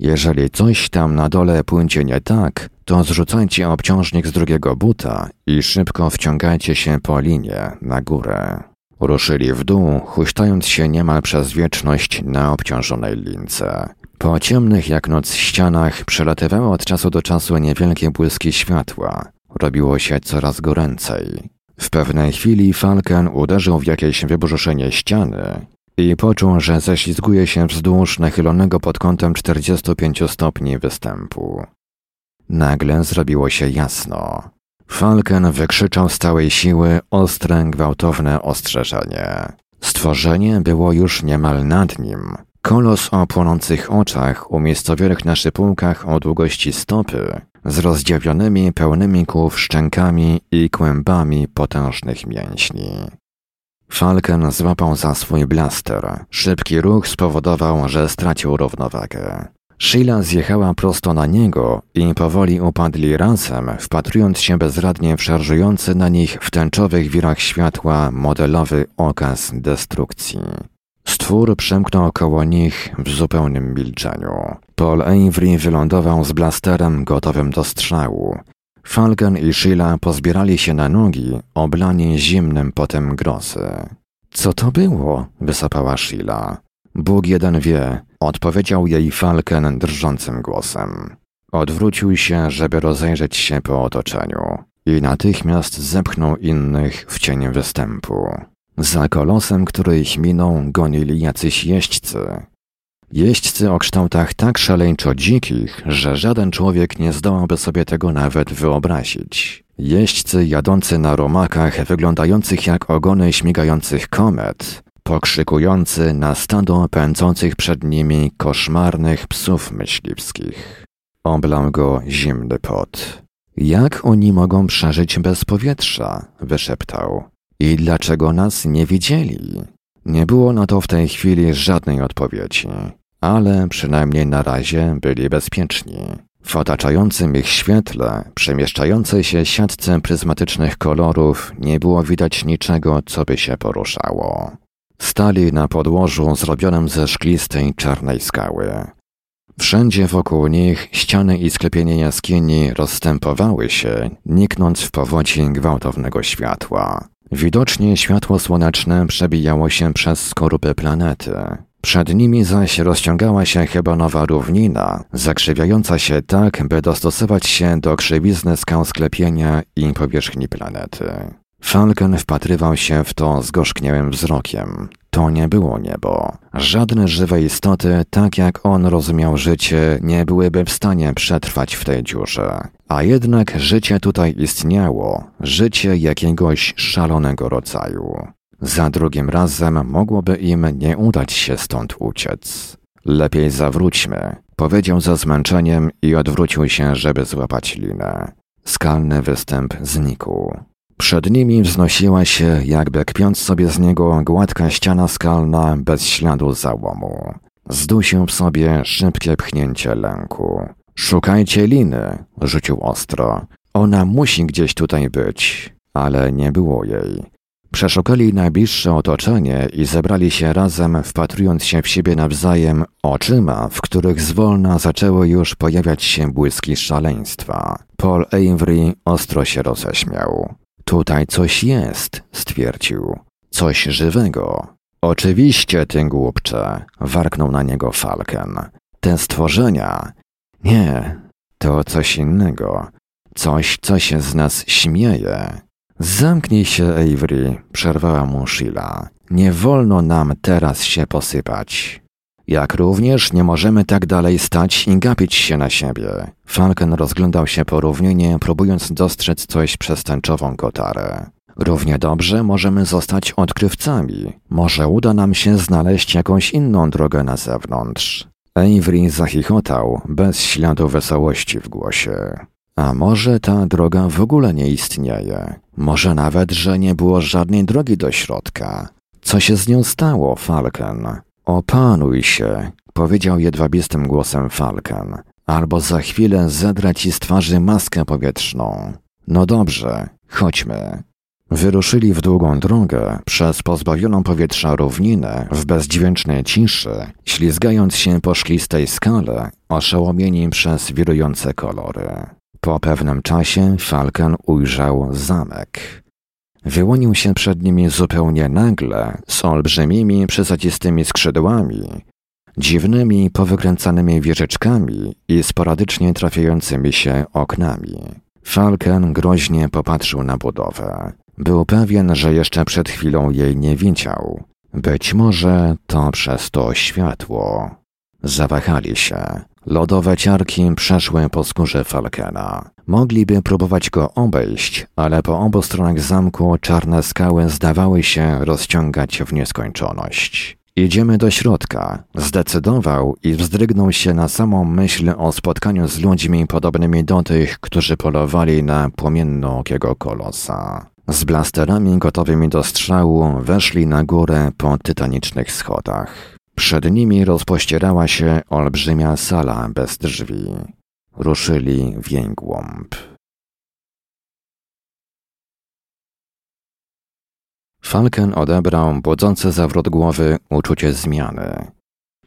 Jeżeli coś tam na dole pójdzie nie tak, to zrzucajcie obciążnik z drugiego buta i szybko wciągajcie się po linie na górę. Ruszyli w dół, huśtając się niemal przez wieczność na obciążonej lince. Po ciemnych jak noc ścianach przelatywały od czasu do czasu niewielkie błyski światła. Robiło się coraz goręcej. W pewnej chwili Falken uderzył w jakieś wybrzuszenie ściany i poczuł, że ześlizguje się wzdłuż nachylonego pod kątem 45 stopni występu. Nagle zrobiło się jasno. Falken wykrzyczał z całej siły ostre, gwałtowne ostrzeżenie. Stworzenie było już niemal nad nim. Kolos o płonących oczach, umiejscowionych na szypułkach o długości stopy, z rozdziawionymi, pełnymi kłów szczękami i kłębami potężnych mięśni. Falken złapał za swój blaster. Szybki ruch spowodował, że stracił równowagę. Sheila zjechała prosto na niego i powoli upadli razem, wpatrując się bezradnie w szarżujący na nich w tęczowych wirach światła modelowy okaz destrukcji. Stwór przemknął koło nich w zupełnym milczeniu. Paul Avery wylądował z blasterem gotowym do strzału. Falcon i Sheila pozbierali się na nogi, oblani zimnym potem grozy. Co to było? wysapała Sheila. Bóg jeden wie, odpowiedział jej Falken drżącym głosem. Odwrócił się, żeby rozejrzeć się po otoczeniu i natychmiast zepchnął innych w cień występu. Za kolosem, który ich minął, gonili jacyś jeźdźcy. Jeźdźcy o kształtach tak szaleńczo dzikich, że żaden człowiek nie zdołałby sobie tego nawet wyobrazić. Jeźdźcy jadący na romakach wyglądających jak ogony śmigających komet, pokrzykujący na stado pędzących przed nimi koszmarnych psów myśliwskich. Oblał go zimny pot. Jak oni mogą przeżyć bez powietrza? wyszeptał. I dlaczego nas nie widzieli? Nie było na to w tej chwili żadnej odpowiedzi, ale przynajmniej na razie byli bezpieczni. W otaczającym ich świetle, przemieszczającej się siatce pryzmatycznych kolorów, nie było widać niczego, co by się poruszało. Stali na podłożu zrobionym ze szklistej czarnej skały. Wszędzie wokół nich ściany i sklepienie jaskini rozstępowały się, niknąc w powodzi gwałtownego światła. Widocznie światło słoneczne przebijało się przez skorupy planety. Przed nimi zaś rozciągała się chyba nowa równina, zakrzywiająca się tak, by dostosować się do krzywizny skał sklepienia i powierzchni planety. Falcon wpatrywał się w to zgorzkniałym wzrokiem. To nie było niebo. Żadne żywe istoty, tak jak on rozumiał życie, nie byłyby w stanie przetrwać w tej dziurze. A jednak życie tutaj istniało, życie jakiegoś szalonego rodzaju. Za drugim razem mogłoby im nie udać się stąd uciec. Lepiej zawróćmy, powiedział za zmęczeniem i odwrócił się, żeby złapać linę. Skalny występ znikł. Przed nimi wznosiła się, jakby kpiąc sobie z niego, gładka ściana skalna bez śladu załomu. Zdusił w sobie szybkie pchnięcie lęku. Szukajcie liny, rzucił ostro. Ona musi gdzieś tutaj być, ale nie było jej. Przeszukali najbliższe otoczenie i zebrali się razem, wpatrując się w siebie nawzajem oczyma, w których zwolna zaczęły już pojawiać się błyski szaleństwa. Paul Avery ostro się roześmiał. Tutaj coś jest, stwierdził. Coś żywego. Oczywiście, ty głupcze, warknął na niego Falken. Te stworzenia. Nie, to coś innego. Coś, co się z nas śmieje. Zamknij się, Avery, przerwała mu Sheila. Nie wolno nam teraz się posypać. Jak również nie możemy tak dalej stać i gapić się na siebie. Falcon rozglądał się porównienie, próbując dostrzec coś przez tęczową kotarę. Równie dobrze możemy zostać odkrywcami. Może uda nam się znaleźć jakąś inną drogę na zewnątrz. Avery zachichotał, bez śladu wesołości w głosie. A może ta droga w ogóle nie istnieje? Może nawet, że nie było żadnej drogi do środka? Co się z nią stało, Falcon? Opanuj się, powiedział jedwabistym głosem Falcon, albo za chwilę zedra ci z twarzy maskę powietrzną. No dobrze, chodźmy. Wyruszyli w długą drogę przez pozbawioną powietrza równinę w bezdźwięcznej ciszy, ślizgając się po szklistej skale, oszołomieni przez wirujące kolory. Po pewnym czasie Falcon ujrzał zamek. Wyłonił się przed nimi zupełnie nagle, z olbrzymimi, przesadzistymi skrzydłami, dziwnymi, powykręcanymi wieżyczkami i sporadycznie trafiającymi się oknami. Falken groźnie popatrzył na budowę. Był pewien, że jeszcze przed chwilą jej nie widział. Być może to przez to światło. Zawahali się. Lodowe ciarki przeszły po skórze Falkena. Mogliby próbować go obejść, ale po obu stronach zamku czarne skały zdawały się rozciągać w nieskończoność. Idziemy do środka. Zdecydował i wzdrygnął się na samą myśl o spotkaniu z ludźmi podobnymi do tych, którzy polowali na płomiennookiego kolosa. Z blasterami gotowymi do strzału weszli na górę po tytanicznych schodach. Przed nimi rozpościerała się olbrzymia sala bez drzwi. Ruszyli w jej głąb. Falken odebrał budzące zawrót głowy uczucie zmiany.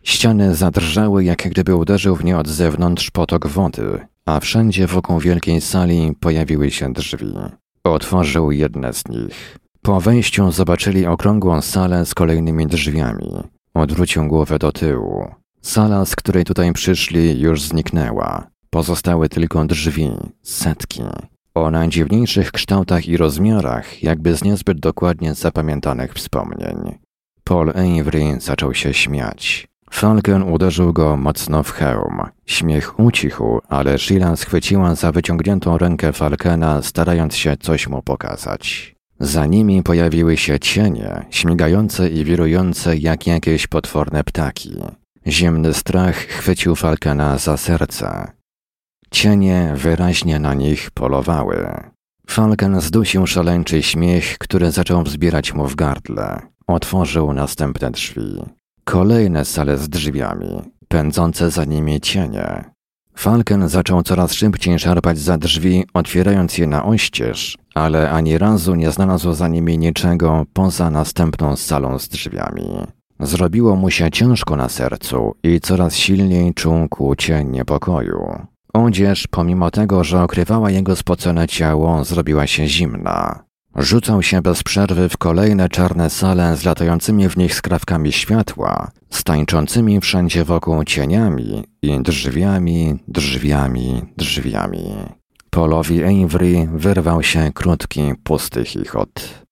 Ściany zadrżały, jak gdyby uderzył w nie od zewnątrz potok wody, a wszędzie wokół wielkiej sali pojawiły się drzwi. Otworzył jedne z nich. Po wejściu zobaczyli okrągłą salę z kolejnymi drzwiami. Odwrócił głowę do tyłu. Sala, z której tutaj przyszli, już zniknęła. Pozostały tylko drzwi, setki. O najdziwniejszych kształtach i rozmiarach, jakby z niezbyt dokładnie zapamiętanych wspomnień. Paul Avery zaczął się śmiać. Falcon uderzył go mocno w hełm. Śmiech ucichł, ale Sheila schwyciła za wyciągniętą rękę Falcona, starając się coś mu pokazać. Za nimi pojawiły się cienie, śmigające i wirujące jak jakieś potworne ptaki. Zimny strach chwycił Falcona za serce. Cienie wyraźnie na nich polowały. Falcon zdusił szaleńczy śmiech, który zaczął wzbierać mu w gardle. Otworzył następne drzwi. Kolejne sale z drzwiami, pędzące za nimi cienie. Falken zaczął coraz szybciej szarpać za drzwi, otwierając je na oścież, ale ani razu nie znalazł za nimi niczego poza następną salą z drzwiami. Zrobiło mu się ciężko na sercu i coraz silniej czuł kłucie niepokoju. Odzież, pomimo tego, że okrywała jego spocone ciało, zrobiła się zimna. Rzucał się bez przerwy w kolejne czarne sale z latającymi w nich skrawkami światła, stańczącymi wszędzie wokół cieniami i drzwiami, drzwiami, drzwiami. Polowi Avery wyrwał się krótki, pusty chichot.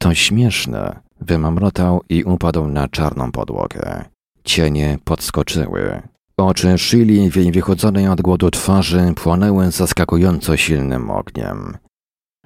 To śmieszne, wymamrotał i upadł na czarną podłogę. Cienie podskoczyły. Oczy Shili w jej wychodzonej od głodu twarzy płonęły zaskakująco silnym ogniem.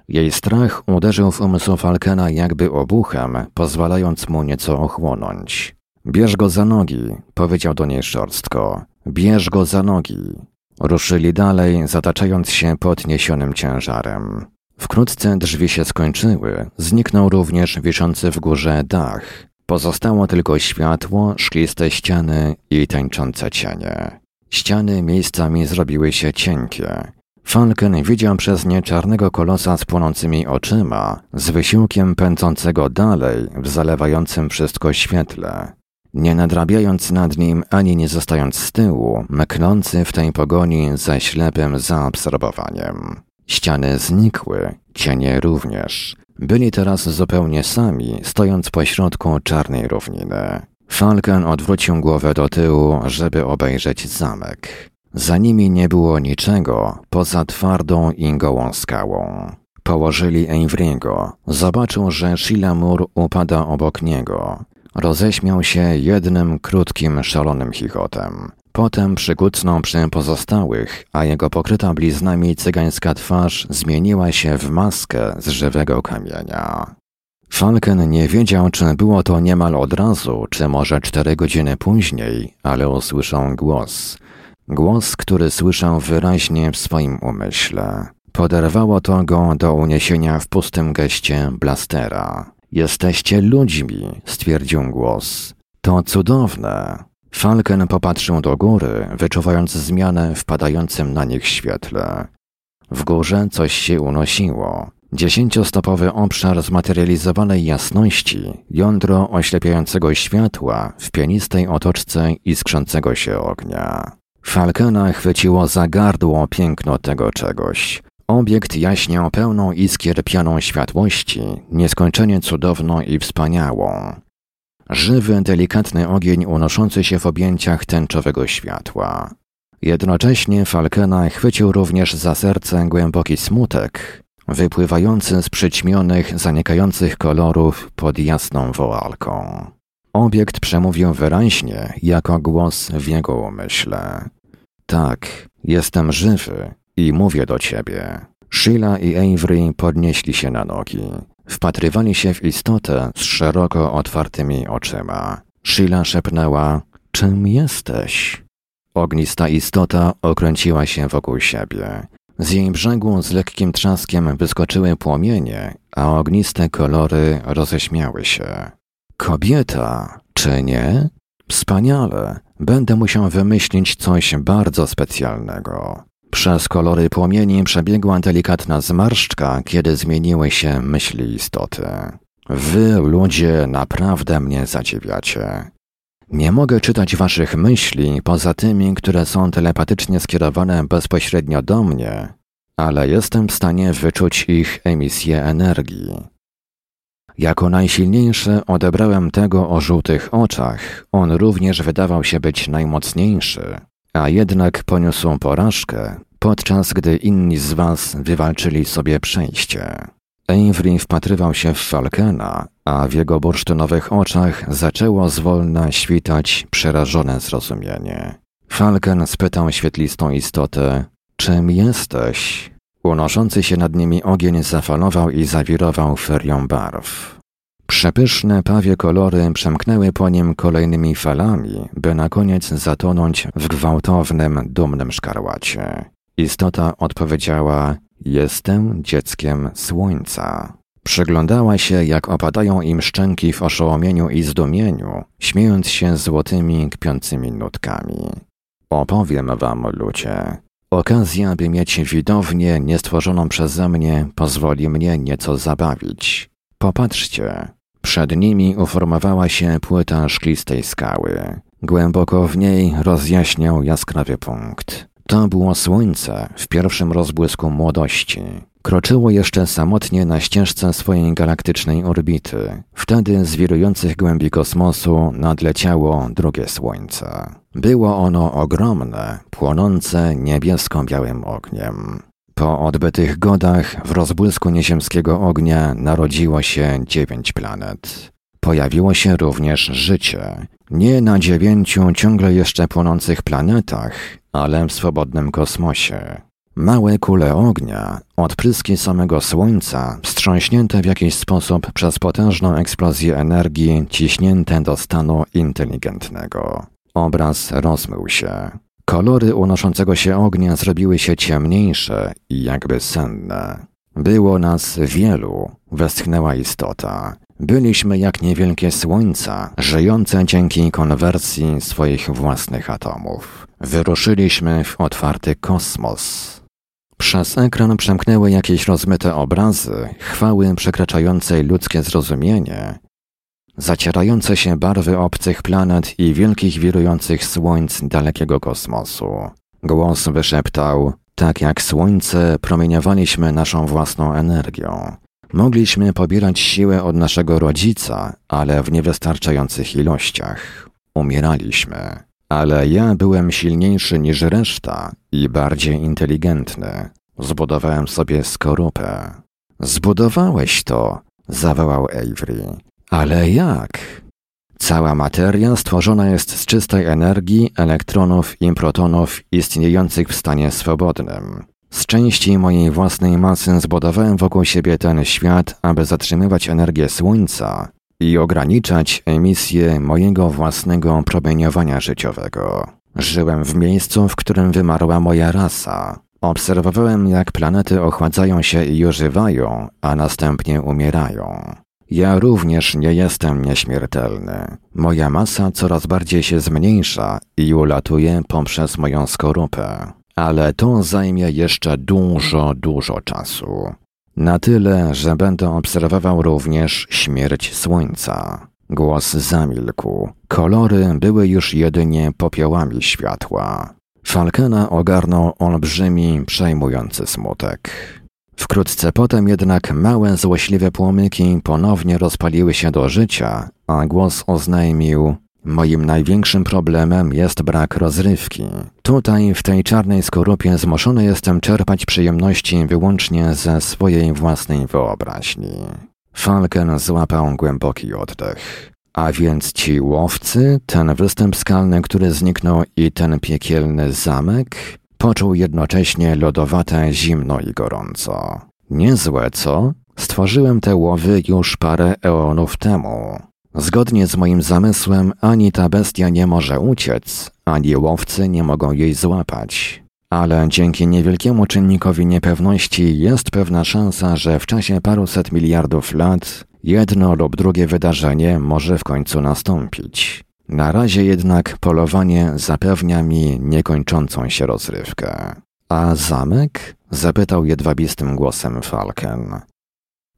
Jej strach uderzył w umysł Falkena jakby obuchem, pozwalając mu nieco ochłonąć. Bierz go za nogi, powiedział do niej szorstko. Bierz go za nogi. Ruszyli dalej, zataczając się podniesionym ciężarem. Wkrótce drzwi się skończyły, zniknął również wiszący w górze dach. Pozostało tylko światło, szkliste ściany i tańczące cienie. Ściany miejscami zrobiły się cienkie. Falken widział przez nie czarnego kolosa z płonącymi oczyma, z wysiłkiem pędzącego dalej w zalewającym wszystko świetle. Nie nadrabiając nad nim ani nie zostając z tyłu, mknący w tej pogoni ze ślepym zaabsorbowaniem. Ściany znikły, cienie również. Byli teraz zupełnie sami, stojąc pośrodku czarnej równiny. Falken odwrócił głowę do tyłu, żeby obejrzeć zamek. Za nimi nie było niczego poza twardą i gołą skałą. Położyli Avery'ego. Zobaczył, że Sheila Moore upada obok niego. Roześmiał się jednym krótkim, szalonym chichotem. Potem przykucnął przy pozostałych, a jego pokryta bliznami cygańska twarz zmieniła się w maskę z żywego kamienia. Falken nie wiedział, czy było to niemal od razu, czy może cztery godziny później, ale usłyszał głos – Głos, który słyszał wyraźnie w swoim umyśle. Poderwało to go do uniesienia w pustym geście blastera. Jesteście ludźmi, stwierdził głos. To cudowne. Falken popatrzył do góry, wyczuwając zmianę w padającym na nich świetle. W górze coś się unosiło. Dziesięciostopowy obszar zmaterializowanej jasności, jądro oślepiającego światła w pianistej otoczce iskrzącego się ognia. Falkena chwyciło za gardło piękno tego czegoś. Obiekt jaśniał pełną iskier pianą światłości, nieskończenie cudowną i wspaniałą. Żywy, delikatny ogień unoszący się w objęciach tęczowego światła. Jednocześnie Falkena chwycił również za serce głęboki smutek, wypływający z przyćmionych, zanikających kolorów pod jasną woalką. Obiekt przemówił wyraźnie, jako głos w jego umyśle. Tak, jestem żywy i mówię do ciebie. Sheila i Avery podnieśli się na nogi. Wpatrywali się w istotę z szeroko otwartymi oczyma. Sheila szepnęła: Czym jesteś? Ognista istota okręciła się wokół siebie. Z jej brzegu z lekkim trzaskiem wyskoczyły płomienie, a ogniste kolory roześmiały się. Kobieta, czy nie? Wspaniale. Będę musiał wymyślić coś bardzo specjalnego. Przez kolory płomieni przebiegła delikatna zmarszczka, kiedy zmieniły się myśli istoty. Wy, ludzie, naprawdę mnie zadziwiacie. Nie mogę czytać waszych myśli poza tymi, które są telepatycznie skierowane bezpośrednio do mnie, ale jestem w stanie wyczuć ich emisję energii. Jako najsilniejszy odebrałem tego o żółtych oczach. On również wydawał się być najmocniejszy, a jednak poniósł porażkę, podczas gdy inni z was wywalczyli sobie przejście. Avery wpatrywał się w Falkena, a w jego bursztynowych oczach zaczęło zwolna świtać przerażone zrozumienie. Falken spytał świetlistą istotę, czym jesteś? Unoszący się nad nimi ogień zafalował i zawirował ferią barw. Przepyszne pawie kolory przemknęły po nim kolejnymi falami, by na koniec zatonąć w gwałtownym, dumnym szkarłacie. Istota odpowiedziała: Jestem dzieckiem słońca. Przyglądała się, jak opadają im szczęki w oszołomieniu i zdumieniu, śmiejąc się złotymi, kpiącymi nutkami. Opowiem wam, ludzie. Okazja, by mieć widownię niestworzoną przeze mnie, pozwoli mnie nieco zabawić. Popatrzcie. Przed nimi uformowała się płyta szklistej skały. Głęboko w niej rozjaśniał jaskrawy punkt. To było słońce w pierwszym rozbłysku młodości. Kroczyło jeszcze samotnie na ścieżce swojej galaktycznej orbity. Wtedy z wirujących głębi kosmosu nadleciało drugie słońce. Było ono ogromne, płonące niebiesko-białym ogniem. Po odbytych godach w rozbłysku nieziemskiego ognia narodziło się dziewięć planet. Pojawiło się również życie. Nie na dziewięciu ciągle jeszcze płonących planetach, ale w swobodnym kosmosie. Małe kule ognia, odpryski samego Słońca, wstrząśnięte w jakiś sposób przez potężną eksplozję energii, ciśnięte do stanu inteligentnego. Obraz rozmył się. Kolory unoszącego się ognia zrobiły się ciemniejsze i jakby senne. Było nas wielu, westchnęła istota. Byliśmy jak niewielkie słońca, żyjące dzięki konwersji swoich własnych atomów. Wyruszyliśmy w otwarty kosmos. Przez ekran przemknęły jakieś rozmyte obrazy, chwały przekraczającej ludzkie zrozumienie, zacierające się barwy obcych planet i wielkich wirujących słońc dalekiego kosmosu. Głos wyszeptał, tak jak słońce promieniowaliśmy naszą własną energią. Mogliśmy pobierać siłę od naszego rodzica, ale w niewystarczających ilościach. Umieraliśmy. Ale ja byłem silniejszy niż reszta i bardziej inteligentny. Zbudowałem sobie skorupę. Zbudowałeś to, zawołał Avery. Ale jak? Cała materia stworzona jest z czystej energii, elektronów i protonów istniejących w stanie swobodnym. Z części mojej własnej masy zbudowałem wokół siebie ten świat, aby zatrzymywać energię Słońca i ograniczać emisję mojego własnego promieniowania życiowego. Żyłem w miejscu, w którym wymarła moja rasa. Obserwowałem, jak planety ochładzają się i ożywają, a następnie umierają. Ja również nie jestem nieśmiertelny. Moja masa coraz bardziej się zmniejsza i ulatuje poprzez moją skorupę. Ale to zajmie jeszcze dużo, dużo czasu. Na tyle, że będę obserwował również śmierć słońca. Głos zamilkł. Kolory były już jedynie popiołami światła. Falkena ogarnął olbrzymi, przejmujący smutek. Wkrótce potem jednak małe, złośliwe płomyki ponownie rozpaliły się do życia, a głos oznajmił Moim największym problemem jest brak rozrywki. Tutaj, w tej czarnej skorupie, zmuszony jestem czerpać przyjemności wyłącznie ze swojej własnej wyobraźni. Falken złapał głęboki oddech. A więc ci łowcy, ten występ skalny, który zniknął i ten piekielny zamek? Poczuł jednocześnie lodowate, zimno i gorąco. Niezłe, co? Stworzyłem te łowy już parę eonów temu. Zgodnie z moim zamysłem, ani ta bestia nie może uciec, ani łowcy nie mogą jej złapać. Ale dzięki niewielkiemu czynnikowi niepewności jest pewna szansa, że w czasie paruset miliardów lat jedno lub drugie wydarzenie może w końcu nastąpić. Na razie jednak polowanie zapewnia mi niekończącą się rozrywkę. A zamek? zapytał jedwabistym głosem Falken.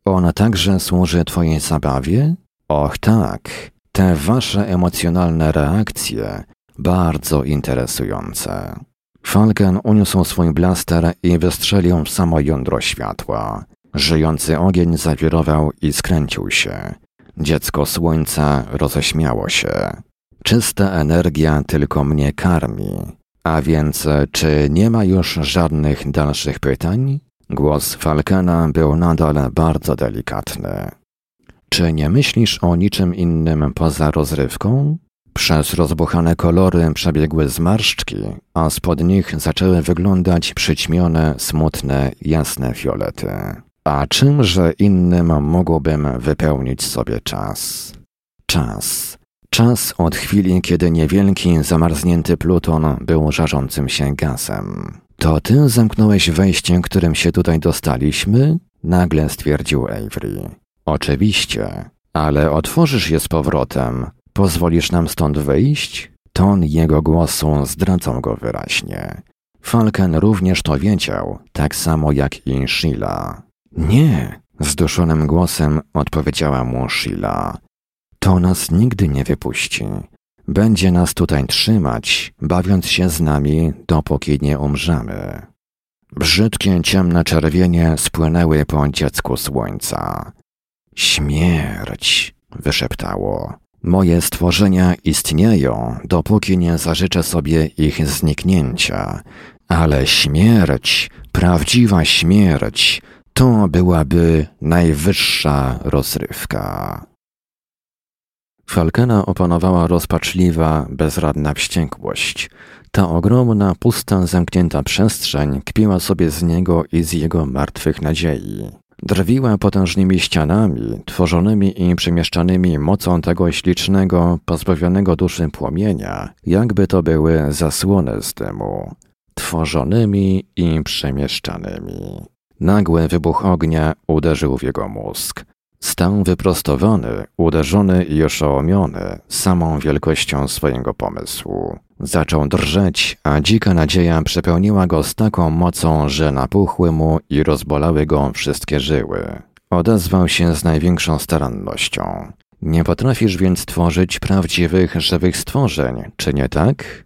On także służy twojej zabawie? Och tak, te wasze emocjonalne reakcje bardzo interesujące. Falken uniósł swój blaster i wystrzelił w samo jądro światła. Żyjący ogień zawirował i skręcił się. Dziecko słońca roześmiało się. Czysta energia tylko mnie karmi. A więc, czy nie ma już żadnych dalszych pytań? Głos Falkena był nadal bardzo delikatny. Czy nie myślisz o niczym innym poza rozrywką? Przez rozbuchane kolory przebiegły zmarszczki, a spod nich zaczęły wyglądać przyćmione, smutne, jasne fiolety. A czymże innym mógłbym wypełnić sobie czas? Czas. Czas od chwili, kiedy niewielki, zamarznięty Pluton był żarzącym się gazem. To ty zamknąłeś wejście, którym się tutaj dostaliśmy? Nagle stwierdził Avery. Oczywiście, ale otworzysz je z powrotem. Pozwolisz nam stąd wyjść? Ton jego głosu zdradzał go wyraźnie. Falken również to wiedział, tak samo jak i Sheila. Nie, zduszonym głosem odpowiedziała mu Sheila. To nas nigdy nie wypuści. Będzie nas tutaj trzymać, bawiąc się z nami, dopóki nie umrzemy. Brzydkie ciemne czerwienie spłynęły po dziecku słońca. Śmierć, wyszeptało. Moje stworzenia istnieją, dopóki nie zażyczę sobie ich zniknięcia, ale śmierć, prawdziwa śmierć, to byłaby najwyższa rozrywka. Falkena opanowała rozpaczliwa, bezradna wściekłość. Ta ogromna, pusta, zamknięta przestrzeń kpiła sobie z niego i z jego martwych nadziei. Drwiła potężnymi ścianami, tworzonymi i przemieszczanymi mocą tego ślicznego, pozbawionego duszy płomienia, jakby to były zasłony z dymu. Tworzonymi i przemieszczanymi. Nagły wybuch ognia uderzył w jego mózg. Stał wyprostowany, uderzony i oszołomiony samą wielkością swojego pomysłu. Zaczął drżeć, a dzika nadzieja przepełniła go z taką mocą, że napuchły mu i rozbolały go wszystkie żyły. Odezwał się z największą starannością. Nie potrafisz więc tworzyć prawdziwych, żywych stworzeń, czy nie tak?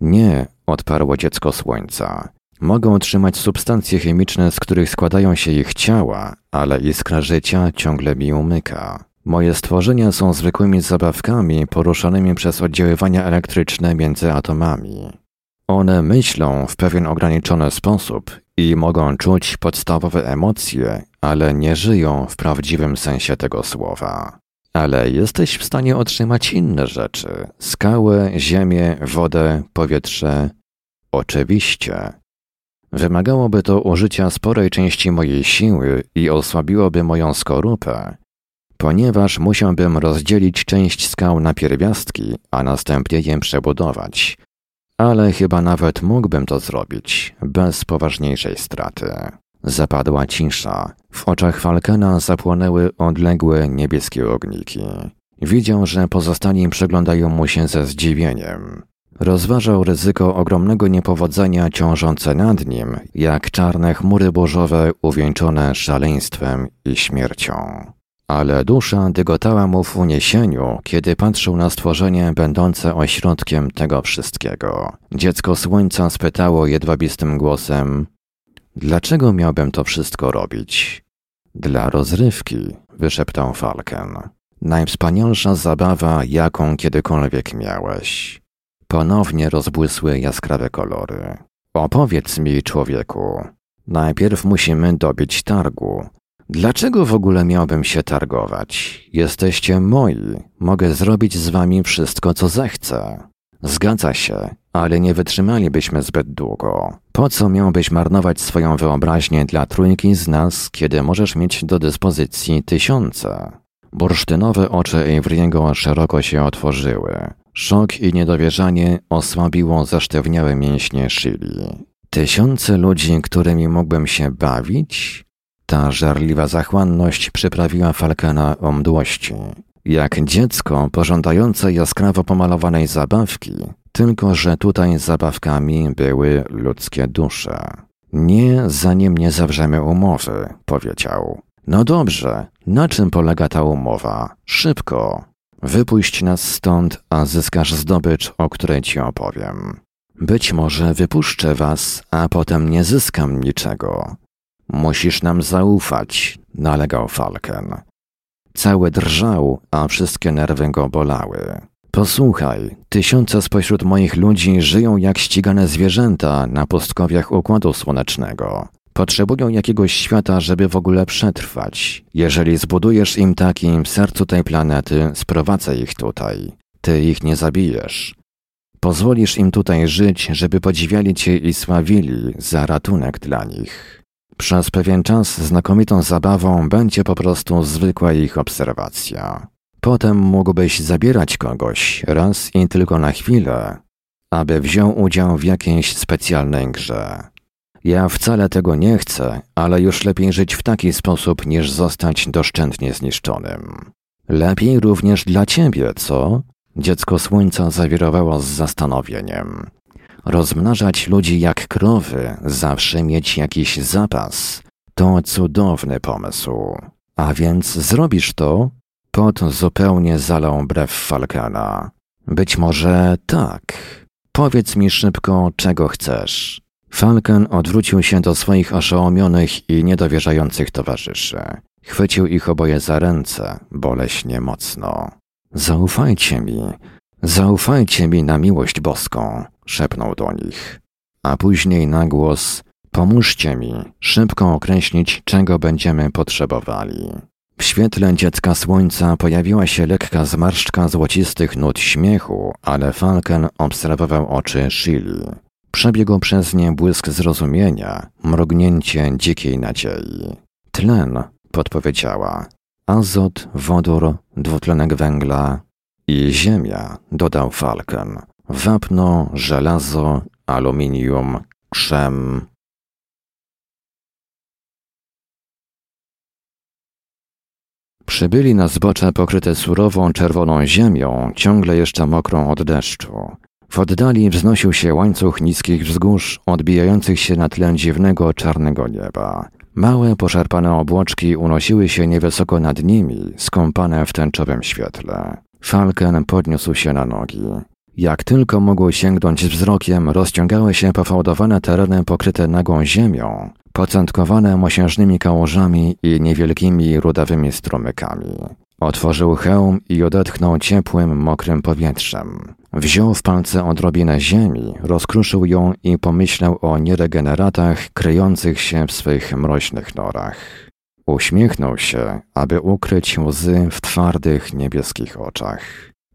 Nie, odparło dziecko słońca. Mogą otrzymać substancje chemiczne, z których składają się ich ciała, ale iskra życia ciągle mi umyka. Moje stworzenia są zwykłymi zabawkami poruszanymi przez oddziaływania elektryczne między atomami. One myślą w pewien ograniczony sposób i mogą czuć podstawowe emocje, ale nie żyją w prawdziwym sensie tego słowa. Ale jesteś w stanie otrzymać inne rzeczy: skałę, ziemię, wodę, powietrze. Oczywiście. Wymagałoby to użycia sporej części mojej siły i osłabiłoby moją skorupę, ponieważ musiałbym rozdzielić część skał na pierwiastki, a następnie je przebudować. Ale chyba nawet mógłbym to zrobić bez poważniejszej straty. Zapadła cisza. W oczach Falkena zapłonęły odległe niebieskie ogniki. Widział, że pozostali przeglądają mu się ze zdziwieniem. Rozważał ryzyko ogromnego niepowodzenia ciążące nad nim, jak czarne chmury burzowe uwieńczone szaleństwem i śmiercią. Ale dusza dygotała mu w uniesieniu, kiedy patrzył na stworzenie będące ośrodkiem tego wszystkiego. Dziecko słońca spytało jedwabistym głosem: Dlaczego miałbym to wszystko robić? Dla rozrywki, wyszeptał Falken. Najwspanialsza zabawa, jaką kiedykolwiek miałeś. Ponownie rozbłysły jaskrawe kolory. Opowiedz mi, człowieku. Najpierw musimy dobić targu. Dlaczego w ogóle miałbym się targować? Jesteście moi. Mogę zrobić z wami wszystko, co zechcę. Zgadza się, ale nie wytrzymalibyśmy zbyt długo. Po co miałbyś marnować swoją wyobraźnię dla trójki z nas, kiedy możesz mieć do dyspozycji tysiące? Bursztynowe oczy Avery'ego szeroko się otworzyły. Szok i niedowierzanie osłabiło zasztywniałe mięśnie Shili. Tysiące ludzi, którymi mógłbym się bawić? Ta żarliwa zachłanność przyprawiła Falkena o mdłości. Jak dziecko pożądające jaskrawo pomalowanej zabawki, tylko że tutaj zabawkami były ludzkie dusze. Nie, zanim nie zawrzemy umowy, powiedział. No dobrze, na czym polega ta umowa? Szybko. Wypuść nas stąd, a zyskasz zdobycz, o której ci opowiem. Być może wypuszczę was, a potem nie zyskam niczego. Musisz nam zaufać, nalegał Falken. Cały drżał, a wszystkie nerwy go bolały. Posłuchaj, tysiące spośród moich ludzi żyją jak ścigane zwierzęta na pustkowiach Układu Słonecznego. Potrzebują jakiegoś świata, żeby w ogóle przetrwać. Jeżeli zbudujesz im taki w sercu tej planety, sprowadzę ich tutaj. Ty ich nie zabijesz. Pozwolisz im tutaj żyć, żeby podziwiali cię i sławili za ratunek dla nich. Przez pewien czas znakomitą zabawą będzie po prostu zwykła ich obserwacja. Potem mógłbyś zabierać kogoś raz i tylko na chwilę, aby wziął udział w jakiejś specjalnej grze. Ja wcale tego nie chcę, ale już lepiej żyć w taki sposób, niż zostać doszczętnie zniszczonym. Lepiej również dla ciebie, co? Dziecko słońca zawirowało z zastanowieniem. Rozmnażać ludzi jak krowy, zawsze mieć jakiś zapas. To cudowny pomysł. A więc zrobisz to? Pot zupełnie zalał brew Falkana. Być może tak. Powiedz mi szybko, czego chcesz. Falken odwrócił się do swoich oszołomionych i niedowierzających towarzyszy. Chwycił ich oboje za ręce, boleśnie mocno. Zaufajcie mi, zaufajcie mi na miłość boską, szepnął do nich. A później na głos, pomóżcie mi szybko określić, czego będziemy potrzebowali. W świetle dziecka słońca pojawiła się lekka zmarszczka złocistych nut śmiechu, ale Falken obserwował oczy Shili. Przebiegł przez nie błysk zrozumienia, mrugnięcie dzikiej nadziei. Tlen, podpowiedziała. Azot, wodór, dwutlenek węgla i ziemia, dodał Falken. Wapno, żelazo, aluminium, krzem. Przybyli na zbocze pokryte surową czerwoną ziemią, ciągle jeszcze mokrą od deszczu. W oddali wznosił się łańcuch niskich wzgórz, odbijających się na tle dziwnego czarnego nieba. Małe, poszarpane obłoczki unosiły się niewysoko nad nimi, skąpane w tęczowym świetle. Falken podniósł się na nogi. Jak tylko mógł sięgnąć wzrokiem, rozciągały się pofałdowane tereny pokryte nagą ziemią, pocętkowane mosiężnymi kałużami i niewielkimi rudawymi strumykami. Otworzył hełm i odetchnął ciepłym, mokrym powietrzem. Wziął w palce odrobinę ziemi, rozkruszył ją i pomyślał o nieregeneratach kryjących się w swych mroźnych norach. Uśmiechnął się, aby ukryć łzy w twardych, niebieskich oczach.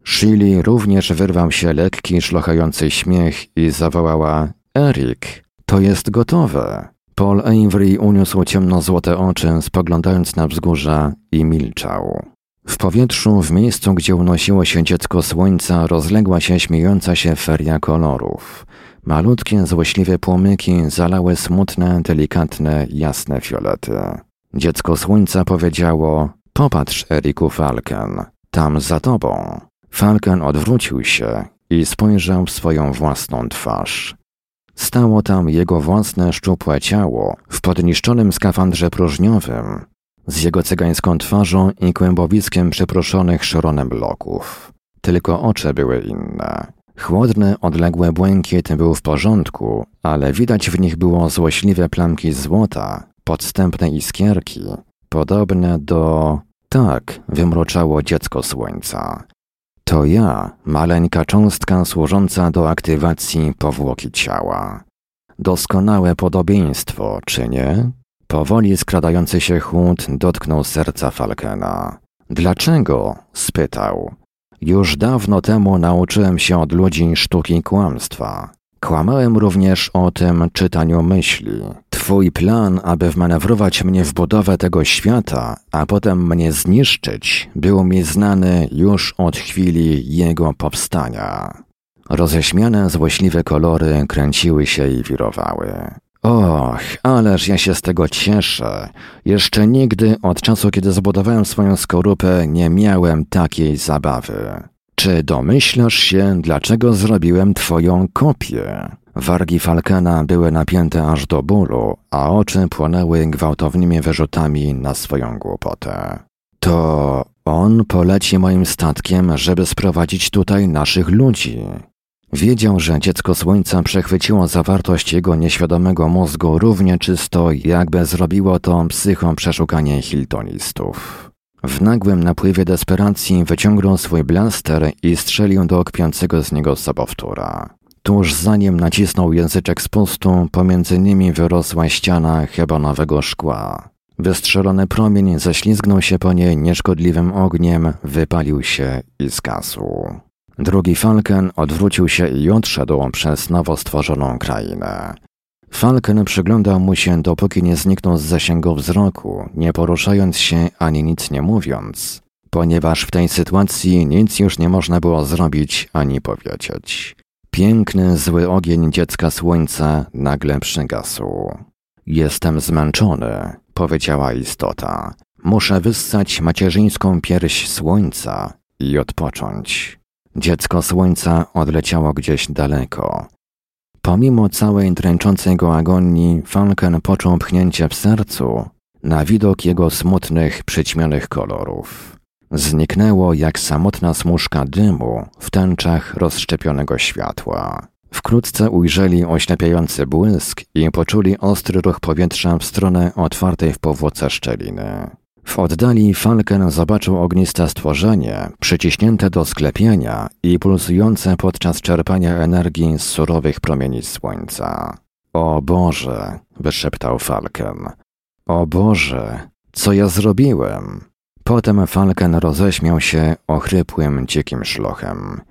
Shili również wyrwał się lekki, szlochający śmiech i zawołała Erik, to jest gotowe. Paul Avery uniósł ciemno-złote oczy, spoglądając na wzgórza i milczał. W powietrzu, w miejscu, gdzie unosiło się dziecko słońca, rozległa się śmiejąca się feria kolorów. Malutkie, złośliwe płomyki zalały smutne, delikatne, jasne fiolety. Dziecko słońca powiedziało: Popatrz, Eriku Falken, tam za tobą. Falken odwrócił się i spojrzał w swoją własną twarz. Stało tam jego własne szczupłe ciało w podniszczonym skafandrze próżniowym, z jego cygańską twarzą i kłębowiskiem przeproszonych szoronem loków. Tylko oczy były inne. Chłodny, odległy błękit był w porządku, ale widać w nich było złośliwe plamki złota, podstępne iskierki, podobne do... Tak, wymroczało dziecko słońca. To ja, maleńka cząstka służąca do aktywacji powłoki ciała. Doskonałe podobieństwo, czy nie? Powoli skradający się chłód dotknął serca Falkena. Dlaczego? spytał. Już dawno temu nauczyłem się od ludzi sztuki kłamstwa. Kłamałem również o tym czytaniu myśli. Twój plan, aby wmanewrować mnie w budowę tego świata, a potem mnie zniszczyć, był mi znany już od chwili jego powstania. Roześmiane złośliwe kolory kręciły się i wirowały. Och, ależ ja się z tego cieszę. Jeszcze nigdy od czasu, kiedy zbudowałem swoją skorupę, nie miałem takiej zabawy. Czy domyślasz się, dlaczego zrobiłem twoją kopię? Wargi Falkena były napięte aż do bólu, a oczy płonęły gwałtownymi wyrzutami na swoją głupotę. To on poleci moim statkiem, żeby sprowadzić tutaj naszych ludzi. Wiedział, że dziecko słońca przechwyciło zawartość jego nieświadomego mózgu równie czysto, jakby zrobiło to psychą przeszukanie hiltonistów. W nagłym napływie desperacji wyciągnął swój blaster i strzelił do kpiącego z niego sobowtóra. Tuż zanim nacisnął języczek spustu, pomiędzy nimi wyrosła ściana hebonowego szkła. Wystrzelony promień ześlizgnął się po niej nieszkodliwym ogniem, wypalił się i zgasł. Drugi Falken odwrócił się i odszedł przez nowo stworzoną krainę. Falken przyglądał mu się, dopóki nie zniknął z zasięgu wzroku, nie poruszając się ani nic nie mówiąc, ponieważ w tej sytuacji nic już nie można było zrobić ani powiedzieć. Piękny, zły ogień dziecka słońca nagle przygasł. Jestem zmęczony, powiedziała istota. Muszę wyssać macierzyńską pierś słońca i odpocząć. Dziecko słońca odleciało gdzieś daleko. Pomimo całej dręczącej go agonii, Falken poczuł pchnięcie w sercu na widok jego smutnych, przyćmionych kolorów. Zniknęło jak samotna smuszka dymu w tęczach rozszczepionego światła. Wkrótce ujrzeli oślepiający błysk i poczuli ostry ruch powietrza w stronę otwartej w powłoce szczeliny. W oddali Falken zobaczył ogniste stworzenie, przyciśnięte do sklepienia i pulsujące podczas czerpania energii z surowych promieni słońca. O Boże, wyszeptał Falken. O Boże, co ja zrobiłem? Potem Falken roześmiał się ochrypłym, dzikim szlochem.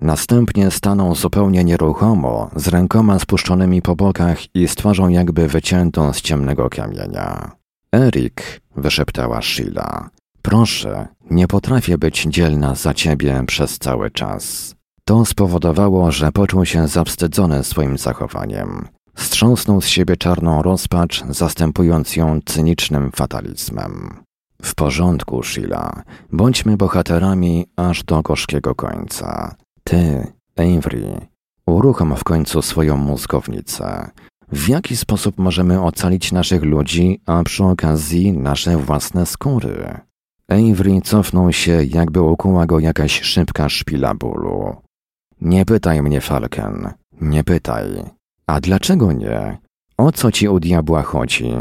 Następnie stanął zupełnie nieruchomo, z rękoma spuszczonymi po bokach i z twarzą jakby wyciętą z ciemnego kamienia. Erik, wyszeptała Sheila, proszę, nie potrafię być dzielna za ciebie przez cały czas. To spowodowało, że poczuł się zawstydzony swoim zachowaniem. Strząsnął z siebie czarną rozpacz, zastępując ją cynicznym fatalizmem. W porządku, Sheila. Bądźmy bohaterami aż do gorzkiego końca. Ty, Avery, uruchom w końcu swoją mózgownicę. W jaki sposób możemy ocalić naszych ludzi, a przy okazji nasze własne skóry? Avery cofnął się, jakby ukuła go jakaś szybka szpila bólu. Nie pytaj mnie, Falken, nie pytaj. A dlaczego nie? O co ci u diabła chodzi?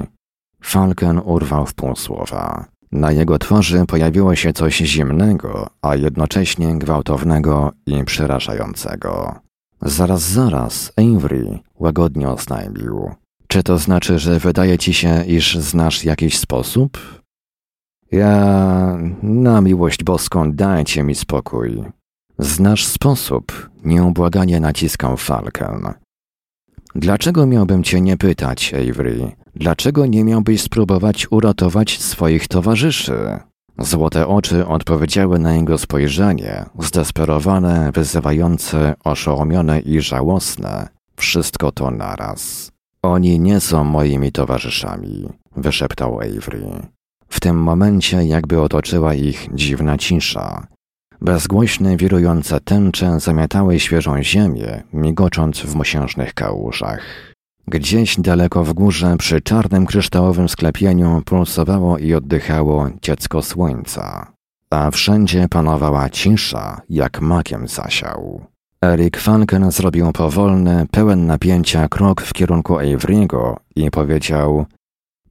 Falken urwał w pół słowa. Na jego twarzy pojawiło się coś zimnego, a jednocześnie gwałtownego i przerażającego. Zaraz, zaraz, Avery, łagodnie oznajmił. Czy to znaczy, że wydaje ci się, iż znasz jakiś sposób? Ja, na miłość boską, dajcie mi spokój. Znasz sposób, nieubłaganie naciskał Falcon. Dlaczego miałbym cię nie pytać, Avery? Dlaczego nie miałbyś spróbować uratować swoich towarzyszy? Złote oczy odpowiedziały na jego spojrzenie, zdesperowane, wyzywające, oszołomione i żałosne. Wszystko to naraz. Oni nie są moimi towarzyszami, wyszeptał Avery. W tym momencie jakby otoczyła ich dziwna cisza. Bezgłośne, wirujące tęcze zamiatały świeżą ziemię, migocząc w mosiężnych kałużach. Gdzieś daleko w górze, przy czarnym kryształowym sklepieniu, pulsowało i oddychało dziecko słońca, a wszędzie panowała cisza, jak makiem zasiał. Erik Falken zrobił powolny, pełen napięcia krok w kierunku Avery'ego i powiedział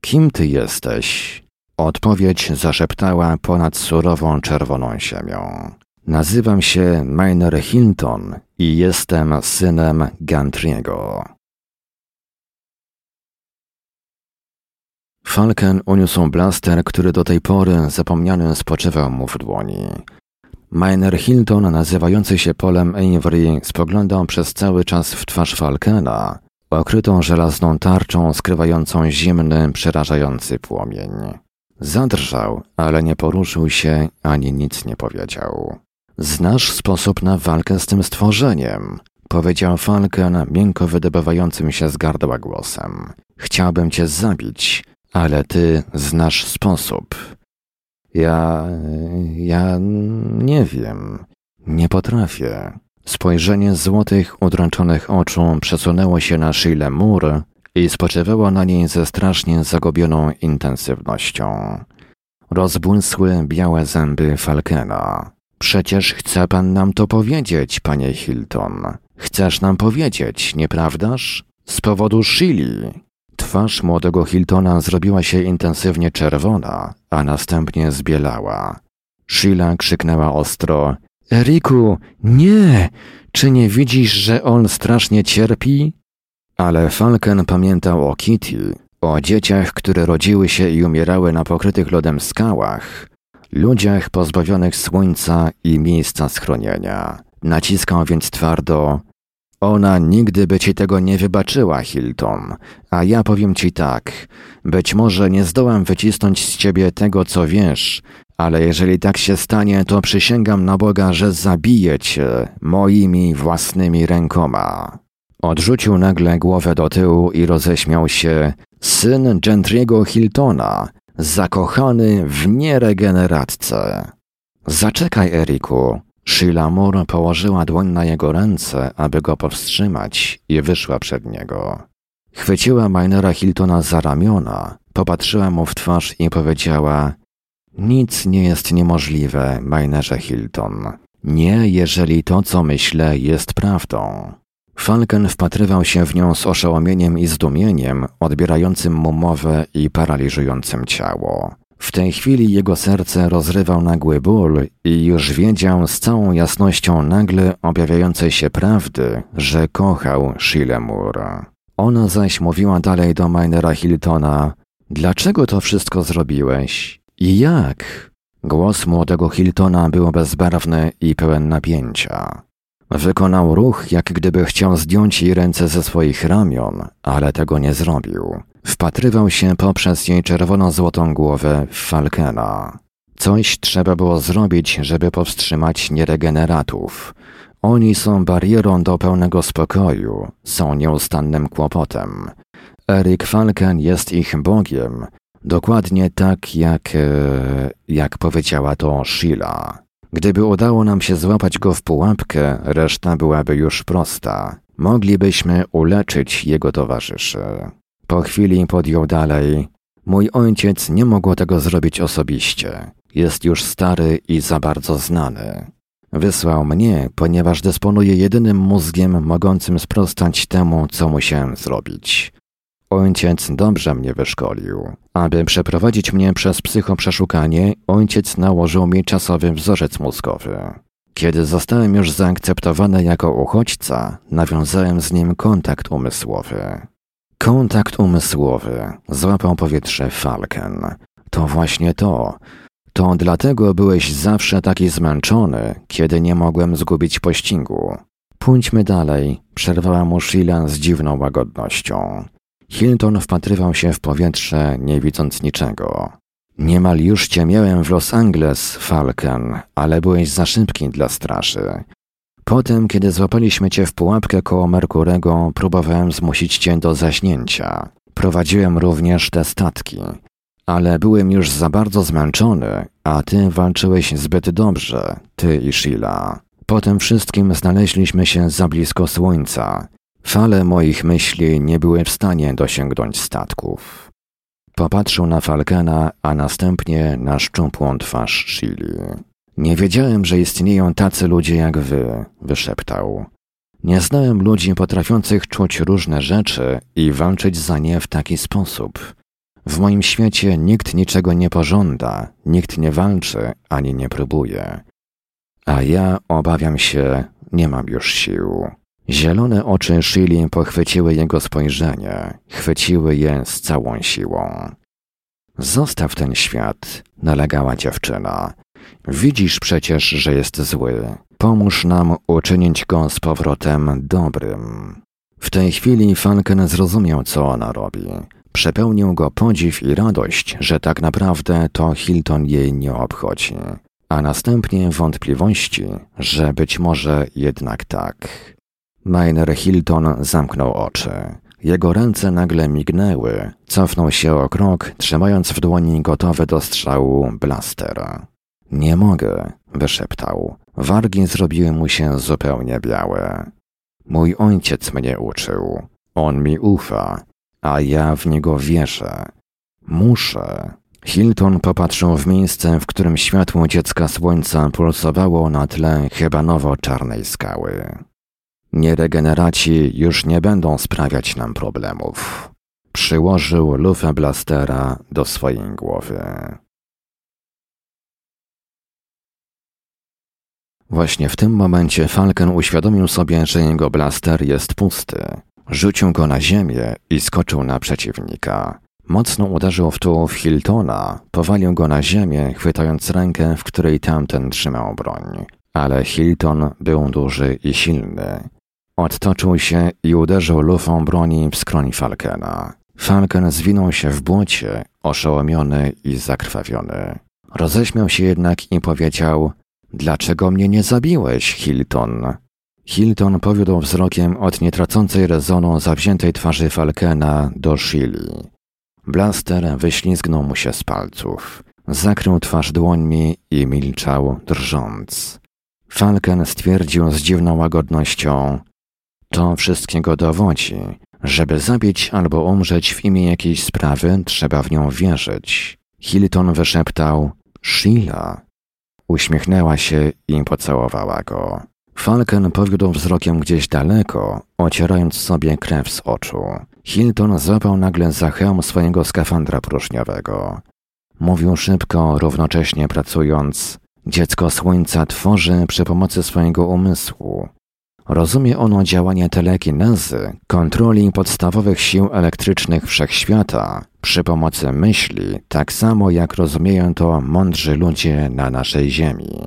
Kim ty jesteś? Odpowiedź zaszeptała ponad surową czerwoną ziemią. Nazywam się Miner Hilton i jestem synem Gantriego. Falken uniósł blaster, który do tej pory zapomniany spoczywał mu w dłoni. Miner Hilton, nazywający się Polem Avery, spoglądał przez cały czas w twarz Falkena, okrytą żelazną tarczą skrywającą zimny, przerażający płomień. Zadrżał, ale nie poruszył się ani nic nie powiedział. Znasz sposób na walkę z tym stworzeniem, powiedział Falken miękko wydobywającym się z gardła głosem. Chciałbym cię zabić, ale ty znasz sposób. Ja. ja nie wiem. Nie potrafię. Spojrzenie złotych, udręczonych oczu przesunęło się na Sheila mur i spoczywało na niej ze strasznie zagubioną intensywnością. Rozbłysły białe zęby Falkena. Przecież chce pan nam to powiedzieć, panie Hilton. Chcesz nam powiedzieć, nieprawdaż? Z powodu Shili. Twarz młodego Hiltona zrobiła się intensywnie czerwona, a następnie zbielała. Sheila krzyknęła ostro: Eriku, nie! Czy nie widzisz, że on strasznie cierpi? Ale Falken pamiętał o Kitty, o dzieciach, które rodziły się i umierały na pokrytych lodem skałach, ludziach pozbawionych słońca i miejsca schronienia. Naciskał więc twardo: Ona nigdy by ci tego nie wybaczyła, Hilton, a ja powiem ci tak: być może nie zdołam wycisnąć z ciebie tego, co wiesz, ale jeżeli tak się stanie, to przysięgam na Boga, że zabiję cię moimi własnymi rękoma. Odrzucił nagle głowę do tyłu i roześmiał się. Syn Gentry'ego Hiltona, zakochany w nieregeneratce. Zaczekaj, Eriku. Sheila Moore położyła dłoń na jego ręce, aby go powstrzymać i wyszła przed niego. Chwyciła Minera Hiltona za ramiona, popatrzyła mu w twarz i powiedziała nic nie jest niemożliwe, Minerze Hilton. Nie, jeżeli to, co myślę, jest prawdą. Falken wpatrywał się w nią z oszołomieniem i zdumieniem, odbierającym mu mowę i paraliżującym ciało. W tej chwili jego serce rozrywał nagły ból i już wiedział z całą jasnością nagle objawiającej się prawdy, że kochał Sheila. Ona zaś mówiła dalej do Minera Hiltona: Dlaczego to wszystko zrobiłeś? I jak? Głos młodego Hiltona był bezbarwny i pełen napięcia. Wykonał ruch, jak gdyby chciał zdjąć jej ręce ze swoich ramion, ale tego nie zrobił. Wpatrywał się poprzez jej czerwono-złotą głowę w Falkena. Coś trzeba było zrobić, żeby powstrzymać nieregeneratów. Oni są barierą do pełnego spokoju, są nieustannym kłopotem. Erik Falken jest ich bogiem, dokładnie tak jak, e, jak powiedziała to Sheila. Gdyby udało nam się złapać go w pułapkę, reszta byłaby już prosta. Moglibyśmy uleczyć jego towarzyszy. Po chwili podjął dalej. Mój ojciec nie mógł tego zrobić osobiście. Jest już stary i za bardzo znany. Wysłał mnie, ponieważ dysponuje jedynym mózgiem mogącym sprostać temu, co musiałem zrobić. Ojciec dobrze mnie wyszkolił. Aby przeprowadzić mnie przez psychoprzeszukanie, ojciec nałożył mi czasowy wzorzec mózgowy. Kiedy zostałem już zaakceptowany jako uchodźca, nawiązałem z nim kontakt umysłowy. Kontakt umysłowy. Złapał powietrze Falken. To właśnie to. To dlatego byłeś zawsze taki zmęczony, kiedy nie mogłem zgubić pościgu. Pójdźmy dalej, przerwała mu Sheila z dziwną łagodnością. Hilton wpatrywał się w powietrze, nie widząc niczego. Niemal już cię miałem w Los Angeles, Falken, ale byłeś za szybki dla straży. Potem, kiedy złapaliśmy cię w pułapkę koło Merkurego, próbowałem zmusić cię do zaśnięcia. Prowadziłem również te statki. Ale byłem już za bardzo zmęczony, a ty walczyłeś zbyt dobrze, ty i Sheila. Po tym wszystkim znaleźliśmy się za blisko słońca. Fale moich myśli nie były w stanie dosięgnąć statków. Popatrzył na Falkena, a następnie na szczupłą twarz Shili. Nie wiedziałem, że istnieją tacy ludzie jak wy, wyszeptał. Nie znałem ludzi potrafiących czuć różne rzeczy i walczyć za nie w taki sposób. W moim świecie nikt niczego nie pożąda, nikt nie walczy ani nie próbuje. A ja obawiam się, nie mam już sił. Zielone oczy Shili pochwyciły jego spojrzenie, chwyciły je z całą siłą. Zostaw ten świat, nalegała dziewczyna. Widzisz przecież, że jest zły. Pomóż nam uczynić go z powrotem dobrym. W tej chwili Falken zrozumiał, co ona robi. Przepełnił go podziw i radość, że tak naprawdę to Hilton jej nie obchodzi, a następnie wątpliwości, że być może jednak tak. Miner Hilton zamknął oczy. Jego ręce nagle mignęły, cofnął się o krok, trzymając w dłoni gotowy do strzału blaster. Nie mogę, wyszeptał. Wargi zrobiły mu się zupełnie białe. Mój ojciec mnie uczył. On mi ufa, a ja w niego wierzę. Muszę. Hilton popatrzył w miejsce, w którym światło dziecka słońca pulsowało na tle chyba nowo czarnej skały. Nieregeneraci już nie będą sprawiać nam problemów. Przyłożył lufę blastera do swojej głowy. Właśnie w tym momencie Falken uświadomił sobie, że jego blaster jest pusty. Rzucił go na ziemię i skoczył na przeciwnika. Mocno uderzył w tułów Hiltona, powalił go na ziemię, chwytając rękę, w której tamten trzymał broń. Ale Hilton był duży i silny. Odtoczył się i uderzył lufą broni w skroń Falkena. Falken zwinął się w błocie, oszołomiony i zakrwawiony. Roześmiał się jednak i powiedział: Dlaczego mnie nie zabiłeś, Hilton? Hilton powiódł wzrokiem od nietracącej rezonu zawziętej twarzy Falkena do Shili. Blaster wyślizgnął mu się z palców. Zakrył twarz dłońmi i milczał, drżąc. Falken stwierdził z dziwną łagodnością: To wszystkiego dowodzi. Żeby zabić albo umrzeć w imię jakiejś sprawy, trzeba w nią wierzyć. Hilton wyszeptał: Sheila. Uśmiechnęła się i pocałowała go. Falken powiódł wzrokiem gdzieś daleko, ocierając sobie krew z oczu. Hilton złapał nagle za hełm swojego skafandra próżniowego. Mówił szybko, równocześnie pracując. Dziecko słońca tworzy przy pomocy swojego umysłu. Rozumie ono działanie telekinezy, kontroli podstawowych sił elektrycznych wszechświata przy pomocy myśli, tak samo jak rozumieją to mądrzy ludzie na naszej Ziemi.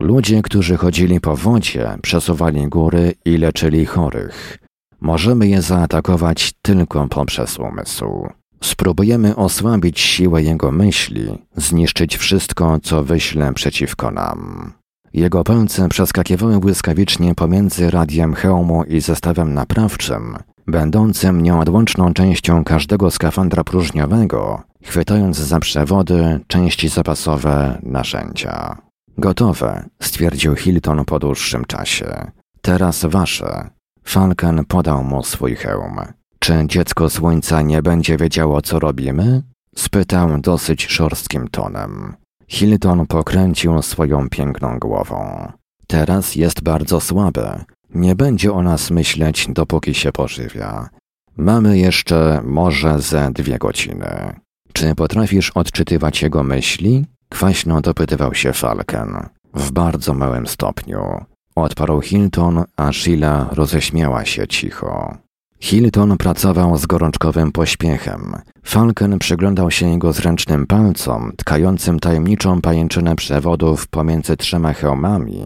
Ludzie, którzy chodzili po wodzie, przesuwali góry i leczyli chorych. Możemy je zaatakować tylko poprzez umysł. Spróbujemy osłabić siłę jego myśli, zniszczyć wszystko, co wyśle przeciwko nam. Jego palce przeskakiwały błyskawicznie pomiędzy radiem hełmu i zestawem naprawczym, będącym nieodłączną częścią każdego skafandra próżniowego, chwytając za przewody, części zapasowe, narzędzia. Gotowe, stwierdził Hilton po dłuższym czasie. Teraz wasze. Falken podał mu swój hełm. Czy dziecko słońca nie będzie wiedziało, co robimy? Spytał dosyć szorstkim tonem. Hilton pokręcił swoją piękną głową. Teraz jest bardzo słabe. Nie będzie o nas myśleć, dopóki się pożywia. Mamy jeszcze może ze dwie godziny. Czy potrafisz odczytywać jego myśli? Kwaśno dopytywał się Falken. W bardzo małym stopniu. Odparł Hilton, a Sheila roześmiała się cicho. Hilton pracował z gorączkowym pośpiechem. Falken przyglądał się jego zręcznym palcom, tkającym tajemniczą pajęczynę przewodów pomiędzy trzema hełmami,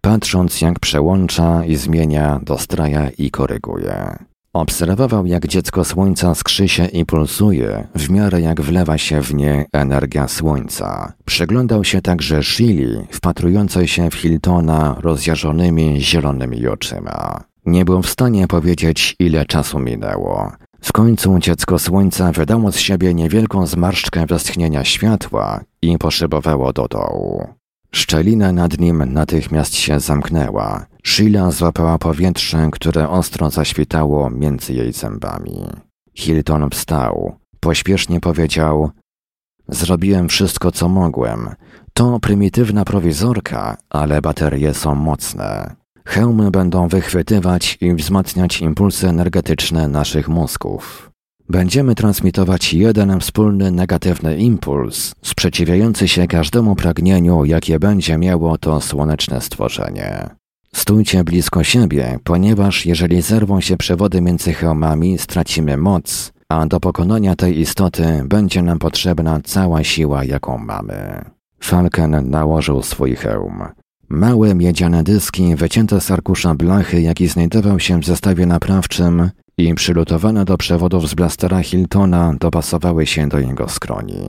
patrząc jak przełącza i zmienia, dostraja i koryguje. Obserwował, jak dziecko słońca skrzy się i pulsuje, w miarę jak wlewa się w nie energia słońca. Przyglądał się także Shili, wpatrującej się w Hiltona rozjażonymi zielonymi oczyma. Nie był w stanie powiedzieć, ile czasu minęło. W końcu dziecko słońca wydało z siebie niewielką zmarszczkę westchnienia światła i poszybowało do dołu. Szczelina nad nim natychmiast się zamknęła. Sheila złapała powietrze, które ostro zaświtało między jej zębami. Hilton wstał. Pośpiesznie powiedział: Zrobiłem wszystko, co mogłem. To prymitywna prowizorka, ale baterie są mocne. Hełmy będą wychwytywać i wzmacniać impulsy energetyczne naszych mózgów. Będziemy transmitować jeden wspólny negatywny impuls, sprzeciwiający się każdemu pragnieniu, jakie będzie miało to słoneczne stworzenie. Stójcie blisko siebie, ponieważ jeżeli zerwą się przewody między hełmami, stracimy moc, a do pokonania tej istoty będzie nam potrzebna cała siła, jaką mamy. Falken nałożył swój hełm. Małe miedziane dyski wycięte z arkusza blachy, jaki znajdował się w zestawie naprawczym i przylutowane do przewodów z blastera Hiltona dopasowały się do jego skroni.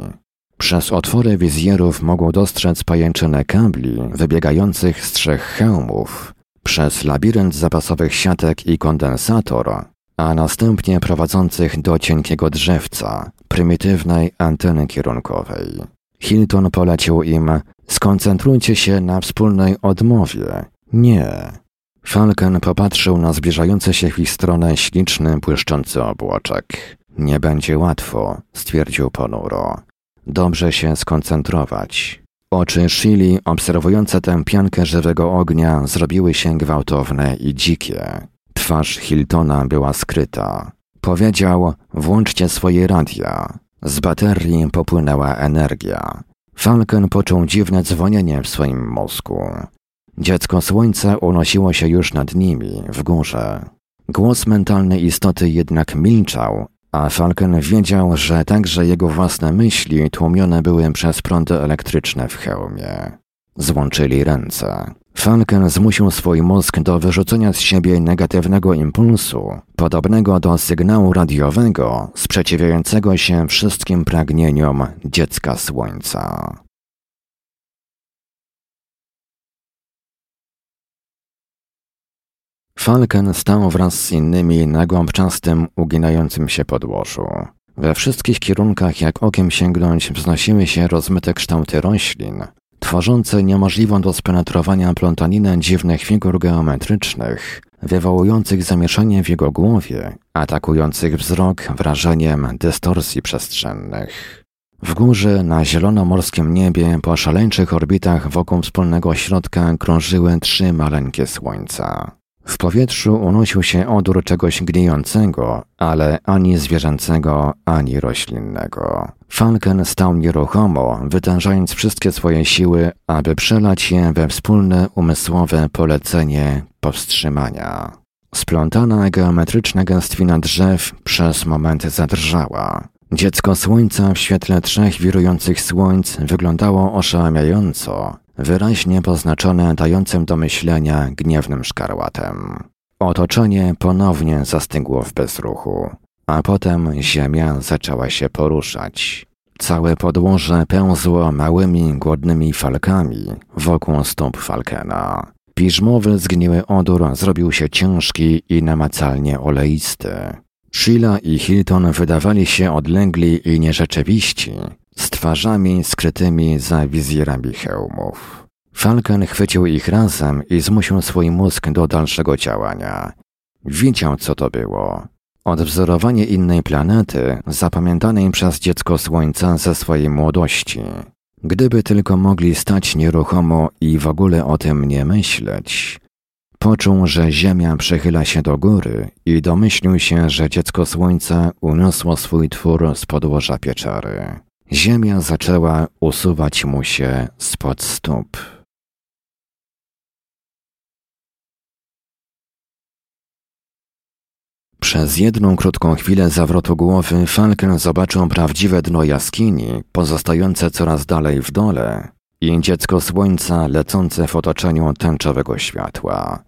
Przez otwory wizjerów mogą dostrzec pajęczynę kabli wybiegających z trzech hełmów, przez labirynt zapasowych siatek i kondensator, a następnie prowadzących do cienkiego drzewca, prymitywnej anteny kierunkowej. Hilton polecił im: Skoncentrujcie się na wspólnej odmowie. Nie. Falken popatrzył na zbliżający się w ich stronę śliczny, błyszczący obłoczek. Nie będzie łatwo, stwierdził ponuro. Dobrze się skoncentrować. Oczy Shili, obserwujące tę piankę żywego ognia, zrobiły się gwałtowne i dzikie. Twarz Hiltona była skryta. Powiedział: Włączcie swoje radia. Z baterii popłynęła energia. Falcon poczuł dziwne dzwonienie w swoim mózgu. Dziecko słońca unosiło się już nad nimi, w górze. Głos mentalnej istoty jednak milczał, a Falcon wiedział, że także jego własne myśli tłumione były przez prądy elektryczne w hełmie. Złączyli ręce. Falcon zmusił swój mózg do wyrzucenia z siebie negatywnego impulsu, podobnego do sygnału radiowego, sprzeciwiającego się wszystkim pragnieniom dziecka słońca. Falken stał wraz z innymi na głąbczastym, uginającym się podłożu. We wszystkich kierunkach, jak okiem sięgnąć, wznosiły się rozmyte kształty roślin, tworzące niemożliwą do spenetrowania plątaninę dziwnych figur geometrycznych, wywołujących zamieszanie w jego głowie, atakujących wzrok wrażeniem dystorsji przestrzennych. W górze, na zielonomorskim niebie, po szaleńczych orbitach wokół wspólnego środka krążyły trzy maleńkie słońca. W powietrzu unosił się odór czegoś gnijącego, ale ani zwierzęcego, ani roślinnego. Falken stał nieruchomo, wytężając wszystkie swoje siły, aby przelać je we wspólne umysłowe polecenie powstrzymania. Splątana geometryczna gęstwina drzew przez moment zadrżała. Dziecko słońca w świetle trzech wirujących słońc wyglądało oszałamiająco, wyraźnie poznaczone dającym do myślenia gniewnym szkarłatem. Otoczenie ponownie zastygło w bezruchu, a potem ziemia zaczęła się poruszać. Całe podłoże pełzło małymi, głodnymi falkami wokół stóp Falkena. Piżmowy zgniły odór zrobił się ciężki i namacalnie oleisty. Sheila i Hilton wydawali się odlegli i nierzeczywiści, z twarzami skrytymi za wizjerami hełmów. Falcon chwycił ich razem i zmusił swój mózg do dalszego działania. Wiedział, co to było. Odwzorowanie innej planety, zapamiętanej przez dziecko Słońca ze swojej młodości. Gdyby tylko mogli stać nieruchomo i w ogóle o tym nie myśleć. Poczuł, że Ziemia przechyla się do góry i domyślił się, że dziecko Słońca uniosło swój twór z podłoża pieczary. Ziemia zaczęła usuwać mu się spod stóp. Przez jedną krótką chwilę zawrotu głowy Falken zobaczył prawdziwe dno jaskini, pozostające coraz dalej w dole, i dziecko słońca lecące w otoczeniu tęczowego światła.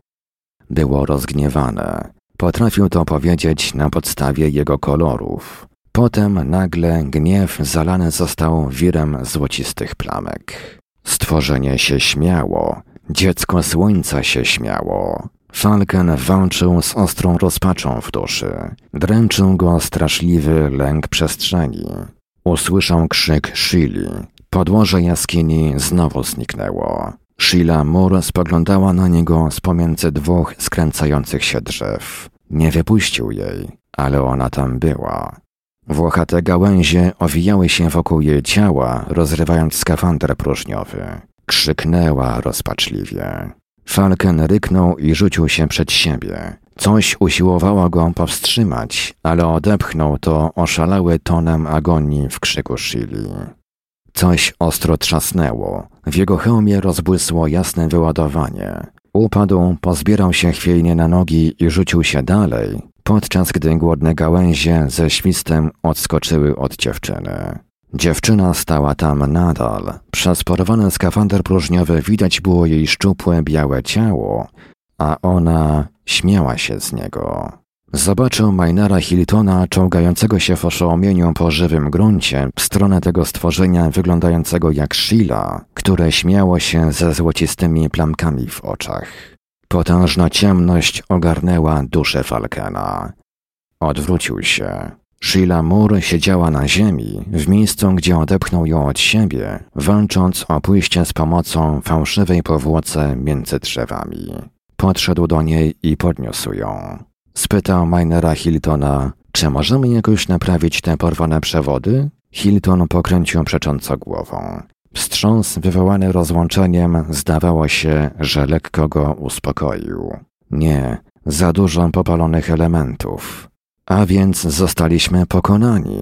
Było rozgniewane. Potrafił to powiedzieć na podstawie jego kolorów. Potem nagle gniew zalany został wirem złocistych plamek. Stworzenie się śmiało, dziecko słońca się śmiało. Falken walczył z ostrą rozpaczą w duszy. Dręczył go straszliwy lęk przestrzeni. Usłyszał krzyk Shili. Podłoże jaskini znowu zniknęło. Sheila Moore spoglądała na niego z pomiędzy dwóch skręcających się drzew. Nie wypuścił jej, ale ona tam była. Włochate gałęzie owijały się wokół jej ciała, rozrywając skafander próżniowy. Krzyknęła rozpaczliwie. Falken ryknął i rzucił się przed siebie. Coś usiłowało go powstrzymać, ale odepchnął to oszalały tonem agonii w krzyku Shili. Coś ostro trzasnęło. W jego hełmie rozbłysło jasne wyładowanie. Upadł, pozbierał się chwiejnie na nogi i rzucił się dalej, podczas gdy głodne gałęzie ze świstem odskoczyły od dziewczyny. Dziewczyna stała tam nadal. Przez porwany skafander próżniowy widać było jej szczupłe, białe ciało, a ona śmiała się z niego. Zobaczył Maynara Hiltona czołgającego się w oszołomieniu po żywym gruncie w stronę tego stworzenia wyglądającego jak Sheila, które śmiało się ze złocistymi plamkami w oczach. Potężna ciemność ogarnęła duszę Falkena. Odwrócił się. Sheila Moore siedziała na ziemi, w miejscu, gdzie odepchnął ją od siebie, walcząc o pójście z pomocą fałszywej powłoce między drzewami. Podszedł do niej i podniósł ją. Spytał Minera Hiltona, czy możemy jakoś naprawić te porwane przewody? Hilton pokręcił przecząco głową. Wstrząs wywołany rozłączeniem zdawało się, że lekko go uspokoił. Nie, za dużo popalonych elementów. A więc zostaliśmy pokonani.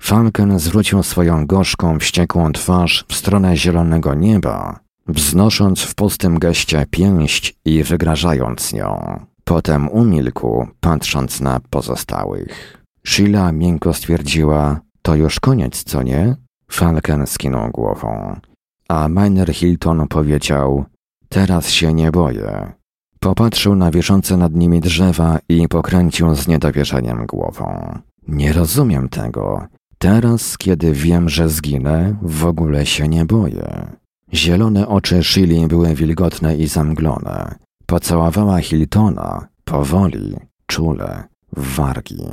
Falken zwrócił swoją gorzką, wściekłą twarz w stronę zielonego nieba, wznosząc w pustym geście pięść i wygrażając nią. Potem umilkł, patrząc na pozostałych. Sheila miękko stwierdziła, to już koniec, co nie? Falken skinął głową. A Miner Hilton powiedział, teraz się nie boję. Popatrzył na wiszące nad nimi drzewa i pokręcił z niedowierzaniem głową. Nie rozumiem tego. Teraz, kiedy wiem, że zginę, w ogóle się nie boję. Zielone oczy Shili były wilgotne i zamglone. Pocałowała Hiltona, powoli, czule, w wargi.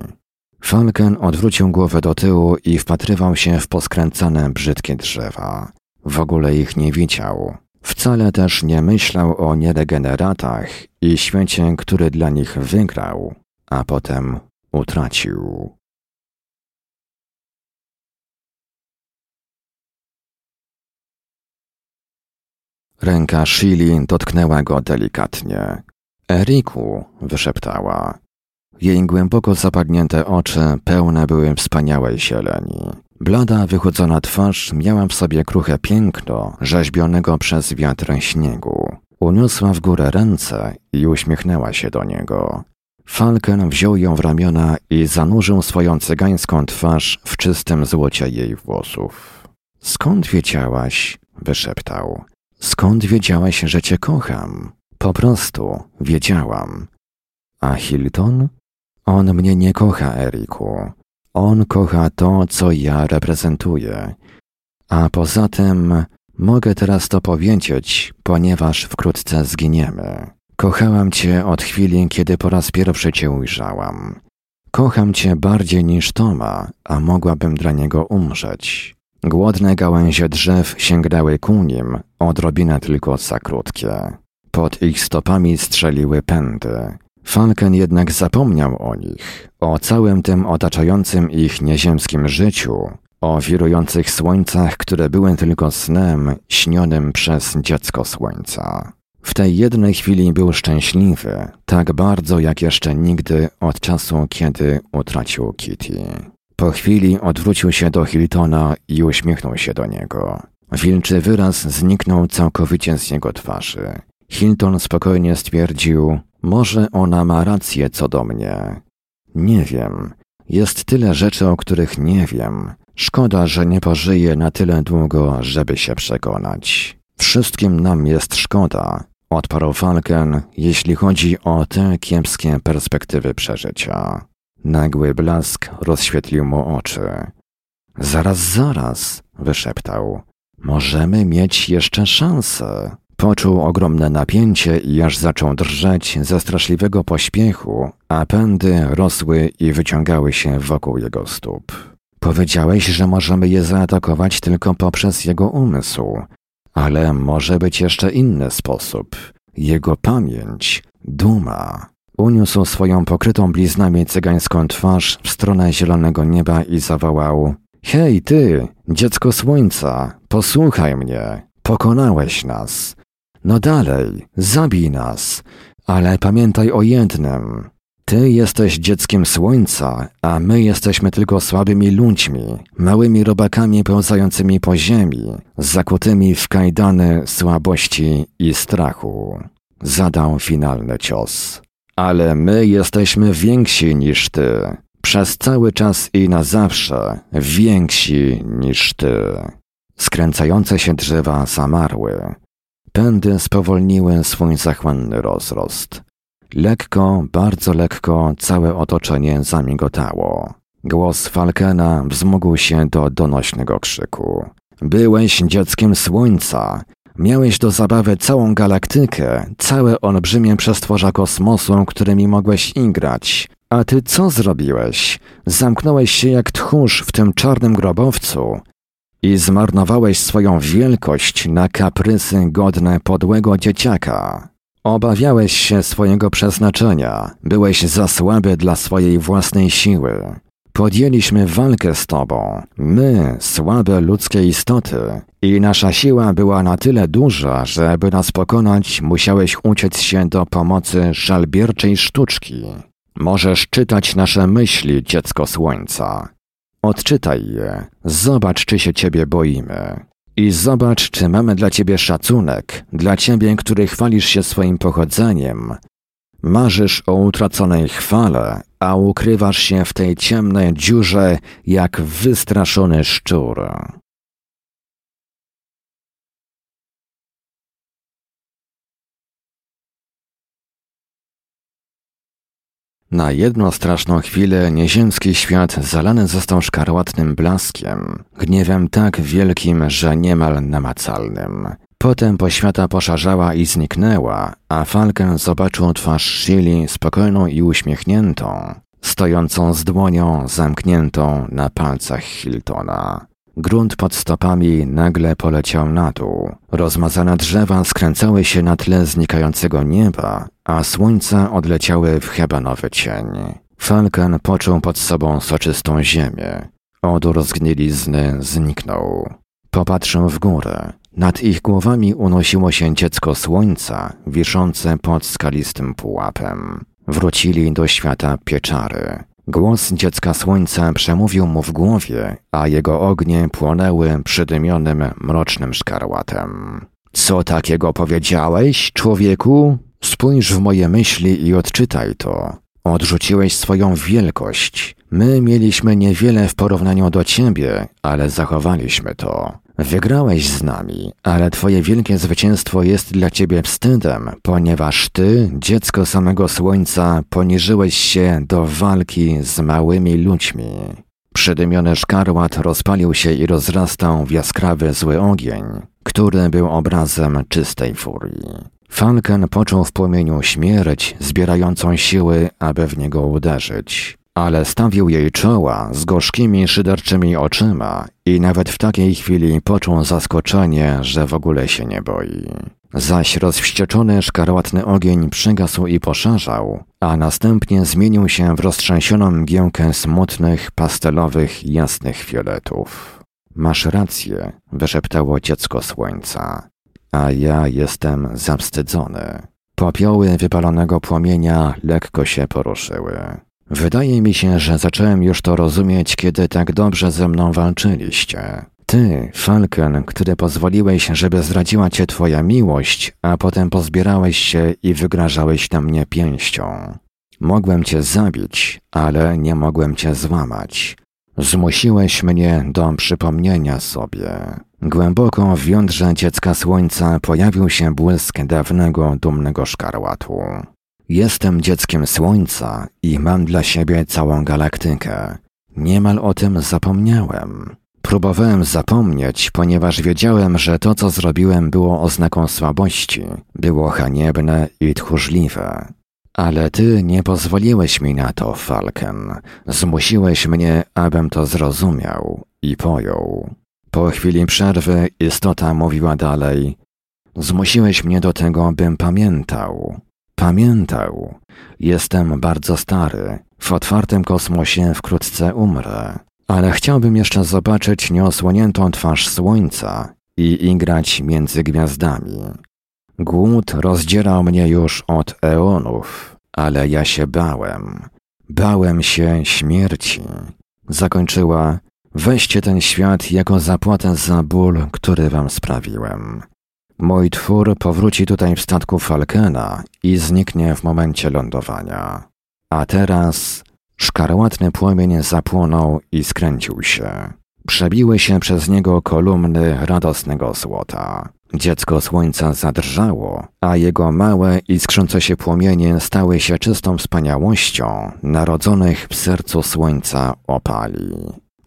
Falken odwrócił głowę do tyłu i wpatrywał się w poskręcane, brzydkie drzewa. W ogóle ich nie widział. Wcale też nie myślał o nieregeneratach i świecie, który dla nich wygrał, a potem utracił. Ręka Shili dotknęła go delikatnie. Eriku, wyszeptała. Jej głęboko zapadnięte oczy pełne były wspaniałej zieleni. Blada, wychudzona twarz miała w sobie kruche piękno rzeźbionego przez wiatr śniegu. Uniosła w górę ręce i uśmiechnęła się do niego. Falken wziął ją w ramiona i zanurzył swoją cygańską twarz w czystym złocie jej włosów. Skąd wiedziałaś? wyszeptał. Skąd wiedziałaś, że cię kocham? Po prostu wiedziałam. A Hilton? On mnie nie kocha, Eriku. On kocha to, co ja reprezentuję. A poza tym mogę teraz to powiedzieć, ponieważ wkrótce zginiemy. Kochałam cię od chwili, kiedy po raz pierwszy cię ujrzałam. Kocham cię bardziej niż Toma, a mogłabym dla niego umrzeć. Głodne gałęzie drzew sięgnęły ku nim, odrobinę tylko za krótkie. Pod ich stopami strzeliły pędy. Falken jednak zapomniał o nich, o całym tym otaczającym ich nieziemskim życiu, o wirujących słońcach, które były tylko snem śnionym przez dziecko słońca. W tej jednej chwili był szczęśliwy, tak bardzo jak jeszcze nigdy od czasu, kiedy utracił Kitty. Po chwili odwrócił się do Hiltona i uśmiechnął się do niego. Wilczy wyraz zniknął całkowicie z jego twarzy. Hilton spokojnie stwierdził, może ona ma rację co do mnie. Nie wiem. Jest tyle rzeczy, o których nie wiem. Szkoda, że nie pożyję na tyle długo, żeby się przekonać. Wszystkim nam jest szkoda, odparł Falken, jeśli chodzi o te kiepskie perspektywy przeżycia. Nagły blask rozświetlił mu oczy. Zaraz, zaraz, wyszeptał. Możemy mieć jeszcze szansę. Poczuł ogromne napięcie i aż zaczął drżeć ze straszliwego pośpiechu, a pędy rosły i wyciągały się wokół jego stóp. Powiedziałeś, że możemy je zaatakować tylko poprzez jego umysł, ale może być jeszcze inny sposób. Jego pamięć, duma. Uniósł swoją pokrytą bliznami cygańską twarz w stronę zielonego nieba i zawołał: Hej, ty, dziecko słońca, posłuchaj mnie, pokonałeś nas. No dalej, zabij nas, ale pamiętaj o jednym. Ty jesteś dzieckiem słońca, a my jesteśmy tylko słabymi ludźmi, małymi robakami pełzającymi po ziemi, zakutymi w kajdany słabości i strachu. Zadał finalny cios. Ale my jesteśmy więksi niż ty. Przez cały czas i na zawsze więksi niż ty. Skręcające się drzewa zamarły. Pędy spowolniły swój zachłanny rozrost. Lekko, bardzo lekko całe otoczenie zamigotało. Głos Falkena wzmógł się do donośnego krzyku. Byłeś dzieckiem słońca. Miałeś do zabawy całą galaktykę, całe olbrzymie przestworza kosmosu, którymi mogłeś igrać. A ty co zrobiłeś? Zamknąłeś się jak tchórz w tym czarnym grobowcu i zmarnowałeś swoją wielkość na kaprysy godne podłego dzieciaka. Obawiałeś się swojego przeznaczenia, byłeś za słaby dla swojej własnej siły. Podjęliśmy walkę z tobą, my, słabe ludzkie istoty, i nasza siła była na tyle duża, że by nas pokonać, musiałeś uciec się do pomocy żalbierczej sztuczki. Możesz czytać nasze myśli, dziecko słońca. Odczytaj je, zobacz, czy się ciebie boimy. I zobacz, czy mamy dla ciebie szacunek, dla ciebie, który chwalisz się swoim pochodzeniem. Marzysz o utraconej chwale, a ukrywasz się w tej ciemnej dziurze jak wystraszony szczur. Na jedną straszną chwilę nieziemski świat zalany został szkarłatnym blaskiem, gniewem tak wielkim, że niemal namacalnym. Potem poświata poszarzała i zniknęła, a Falken zobaczył twarz Shili spokojną i uśmiechniętą, stojącą z dłonią zamkniętą na palcach Hiltona. Grunt pod stopami nagle poleciał na dół. Rozmazane drzewa skręcały się na tle znikającego nieba, a słońce odleciały w hebanowy cień. Falken poczuł pod sobą soczystą ziemię. Odór zgnilizny zniknął. Popatrzył w górę. Nad ich głowami unosiło się dziecko słońca, wiszące pod skalistym pułapem. Wrócili do świata pieczary. Głos dziecka słońca przemówił mu w głowie, a jego ognie płonęły przydymionym, mrocznym szkarłatem. Co takiego powiedziałeś, człowieku? Spójrz w moje myśli i odczytaj to. Odrzuciłeś swoją wielkość. My mieliśmy niewiele w porównaniu do ciebie, ale zachowaliśmy to. Wygrałeś z nami, ale twoje wielkie zwycięstwo jest dla ciebie wstydem, ponieważ ty, dziecko samego słońca, poniżyłeś się do walki z małymi ludźmi. Przydymiony szkarłat rozpalił się i rozrastał w jaskrawy zły ogień, który był obrazem czystej furii. Falken poczuł w płomieniu śmierć, zbierającą siły, aby w niego uderzyć ale stawił jej czoła z gorzkimi, szyderczymi oczyma i nawet w takiej chwili poczuł zaskoczenie, że w ogóle się nie boi. Zaś rozwścieczony szkarłatny ogień przygasł i poszerzał, a następnie zmienił się w roztrzęsioną mgiełkę smutnych, pastelowych, jasnych fioletów. Masz rację, wyszeptało dziecko słońca, a ja jestem zawstydzony. Popioły wypalonego płomienia lekko się poruszyły. Wydaje mi się, że zacząłem już to rozumieć, kiedy tak dobrze ze mną walczyliście. Ty, Falken, który pozwoliłeś, żeby zdradziła cię twoja miłość, a potem pozbierałeś się i wygrażałeś na mnie pięścią. Mogłem cię zabić, ale nie mogłem cię złamać. Zmusiłeś mnie do przypomnienia sobie. Głęboko w jądrze dziecka słońca pojawił się błysk dawnego, dumnego szkarłatu. Jestem dzieckiem słońca i mam dla siebie całą galaktykę. Niemal o tym zapomniałem. Próbowałem zapomnieć, ponieważ wiedziałem, że to, co zrobiłem, było oznaką słabości, było haniebne i tchórzliwe. Ale ty nie pozwoliłeś mi na to, Falken. Zmusiłeś mnie, abym to zrozumiał i pojął. Po chwili przerwy istota mówiła dalej: Zmusiłeś mnie do tego, bym pamiętał. Pamiętał. Jestem bardzo stary. W otwartym kosmosie wkrótce umrę. Ale chciałbym jeszcze zobaczyć nieosłoniętą twarz słońca i igrać między gwiazdami. Głód rozdzierał mnie już od eonów, ale ja się bałem. Bałem się śmierci. Zakończyła, weźcie ten świat jako zapłatę za ból, który wam sprawiłem. Mój twór powróci tutaj w statku Falkena i zniknie w momencie lądowania. A teraz szkarłatny płomień zapłonął i skręcił się. Przebiły się przez niego kolumny radosnego złota. Dziecko słońca zadrżało, a jego małe i skrzące się płomienie stały się czystą wspaniałością narodzonych w sercu słońca opali.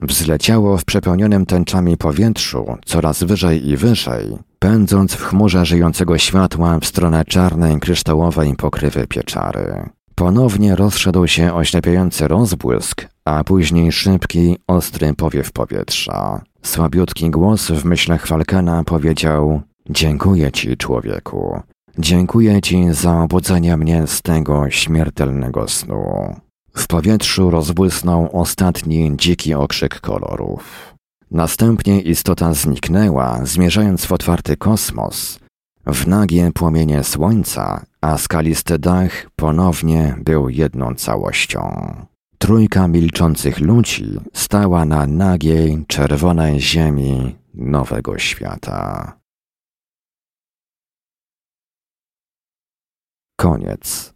Wzleciało w przepełnionym tęczami powietrzu coraz wyżej i wyżej, pędząc w chmurze żyjącego światła w stronę czarnej, kryształowej pokrywy pieczary. Ponownie rozszedł się oślepiający rozbłysk, a później szybki, ostry powiew powietrza. Słabiutki głos w myślach Falkena powiedział: Dziękuję ci, człowieku. Dziękuję ci za obudzenie mnie z tego śmiertelnego snu. W powietrzu rozbłysnął ostatni dziki okrzyk kolorów. Następnie istota zniknęła, zmierzając w otwarty kosmos, w nagie płomienie słońca, a skalisty dach ponownie był jedną całością. Trójka milczących ludzi stała na nagiej, czerwonej ziemi nowego świata. Koniec.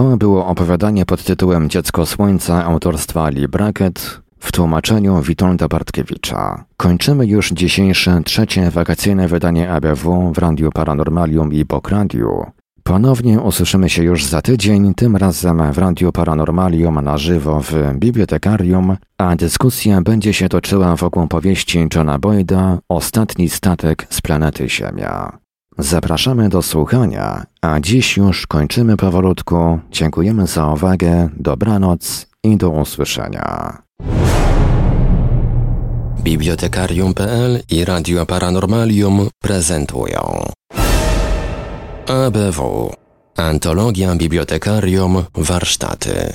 To było opowiadanie pod tytułem Dziecko Słońca autorstwa Lee Brackett w tłumaczeniu Witolda Bartkiewicza. Kończymy już dzisiejsze trzecie wakacyjne wydanie ABW w Radiu Paranormalium i Bok Radio. Ponownie usłyszymy się już za tydzień, tym razem w Radiu Paranormalium na żywo w bibliotekarium, a dyskusja będzie się toczyła wokół powieści Johna Boyda Ostatni statek z planety Ziemia. Zapraszamy do słuchania, a dziś już kończymy powolutku. Dziękujemy za uwagę, dobranoc i do usłyszenia. Bibliotekarium.pl i Radio Paranormalium prezentują ABW Antologia Bibliotekarium Warsztaty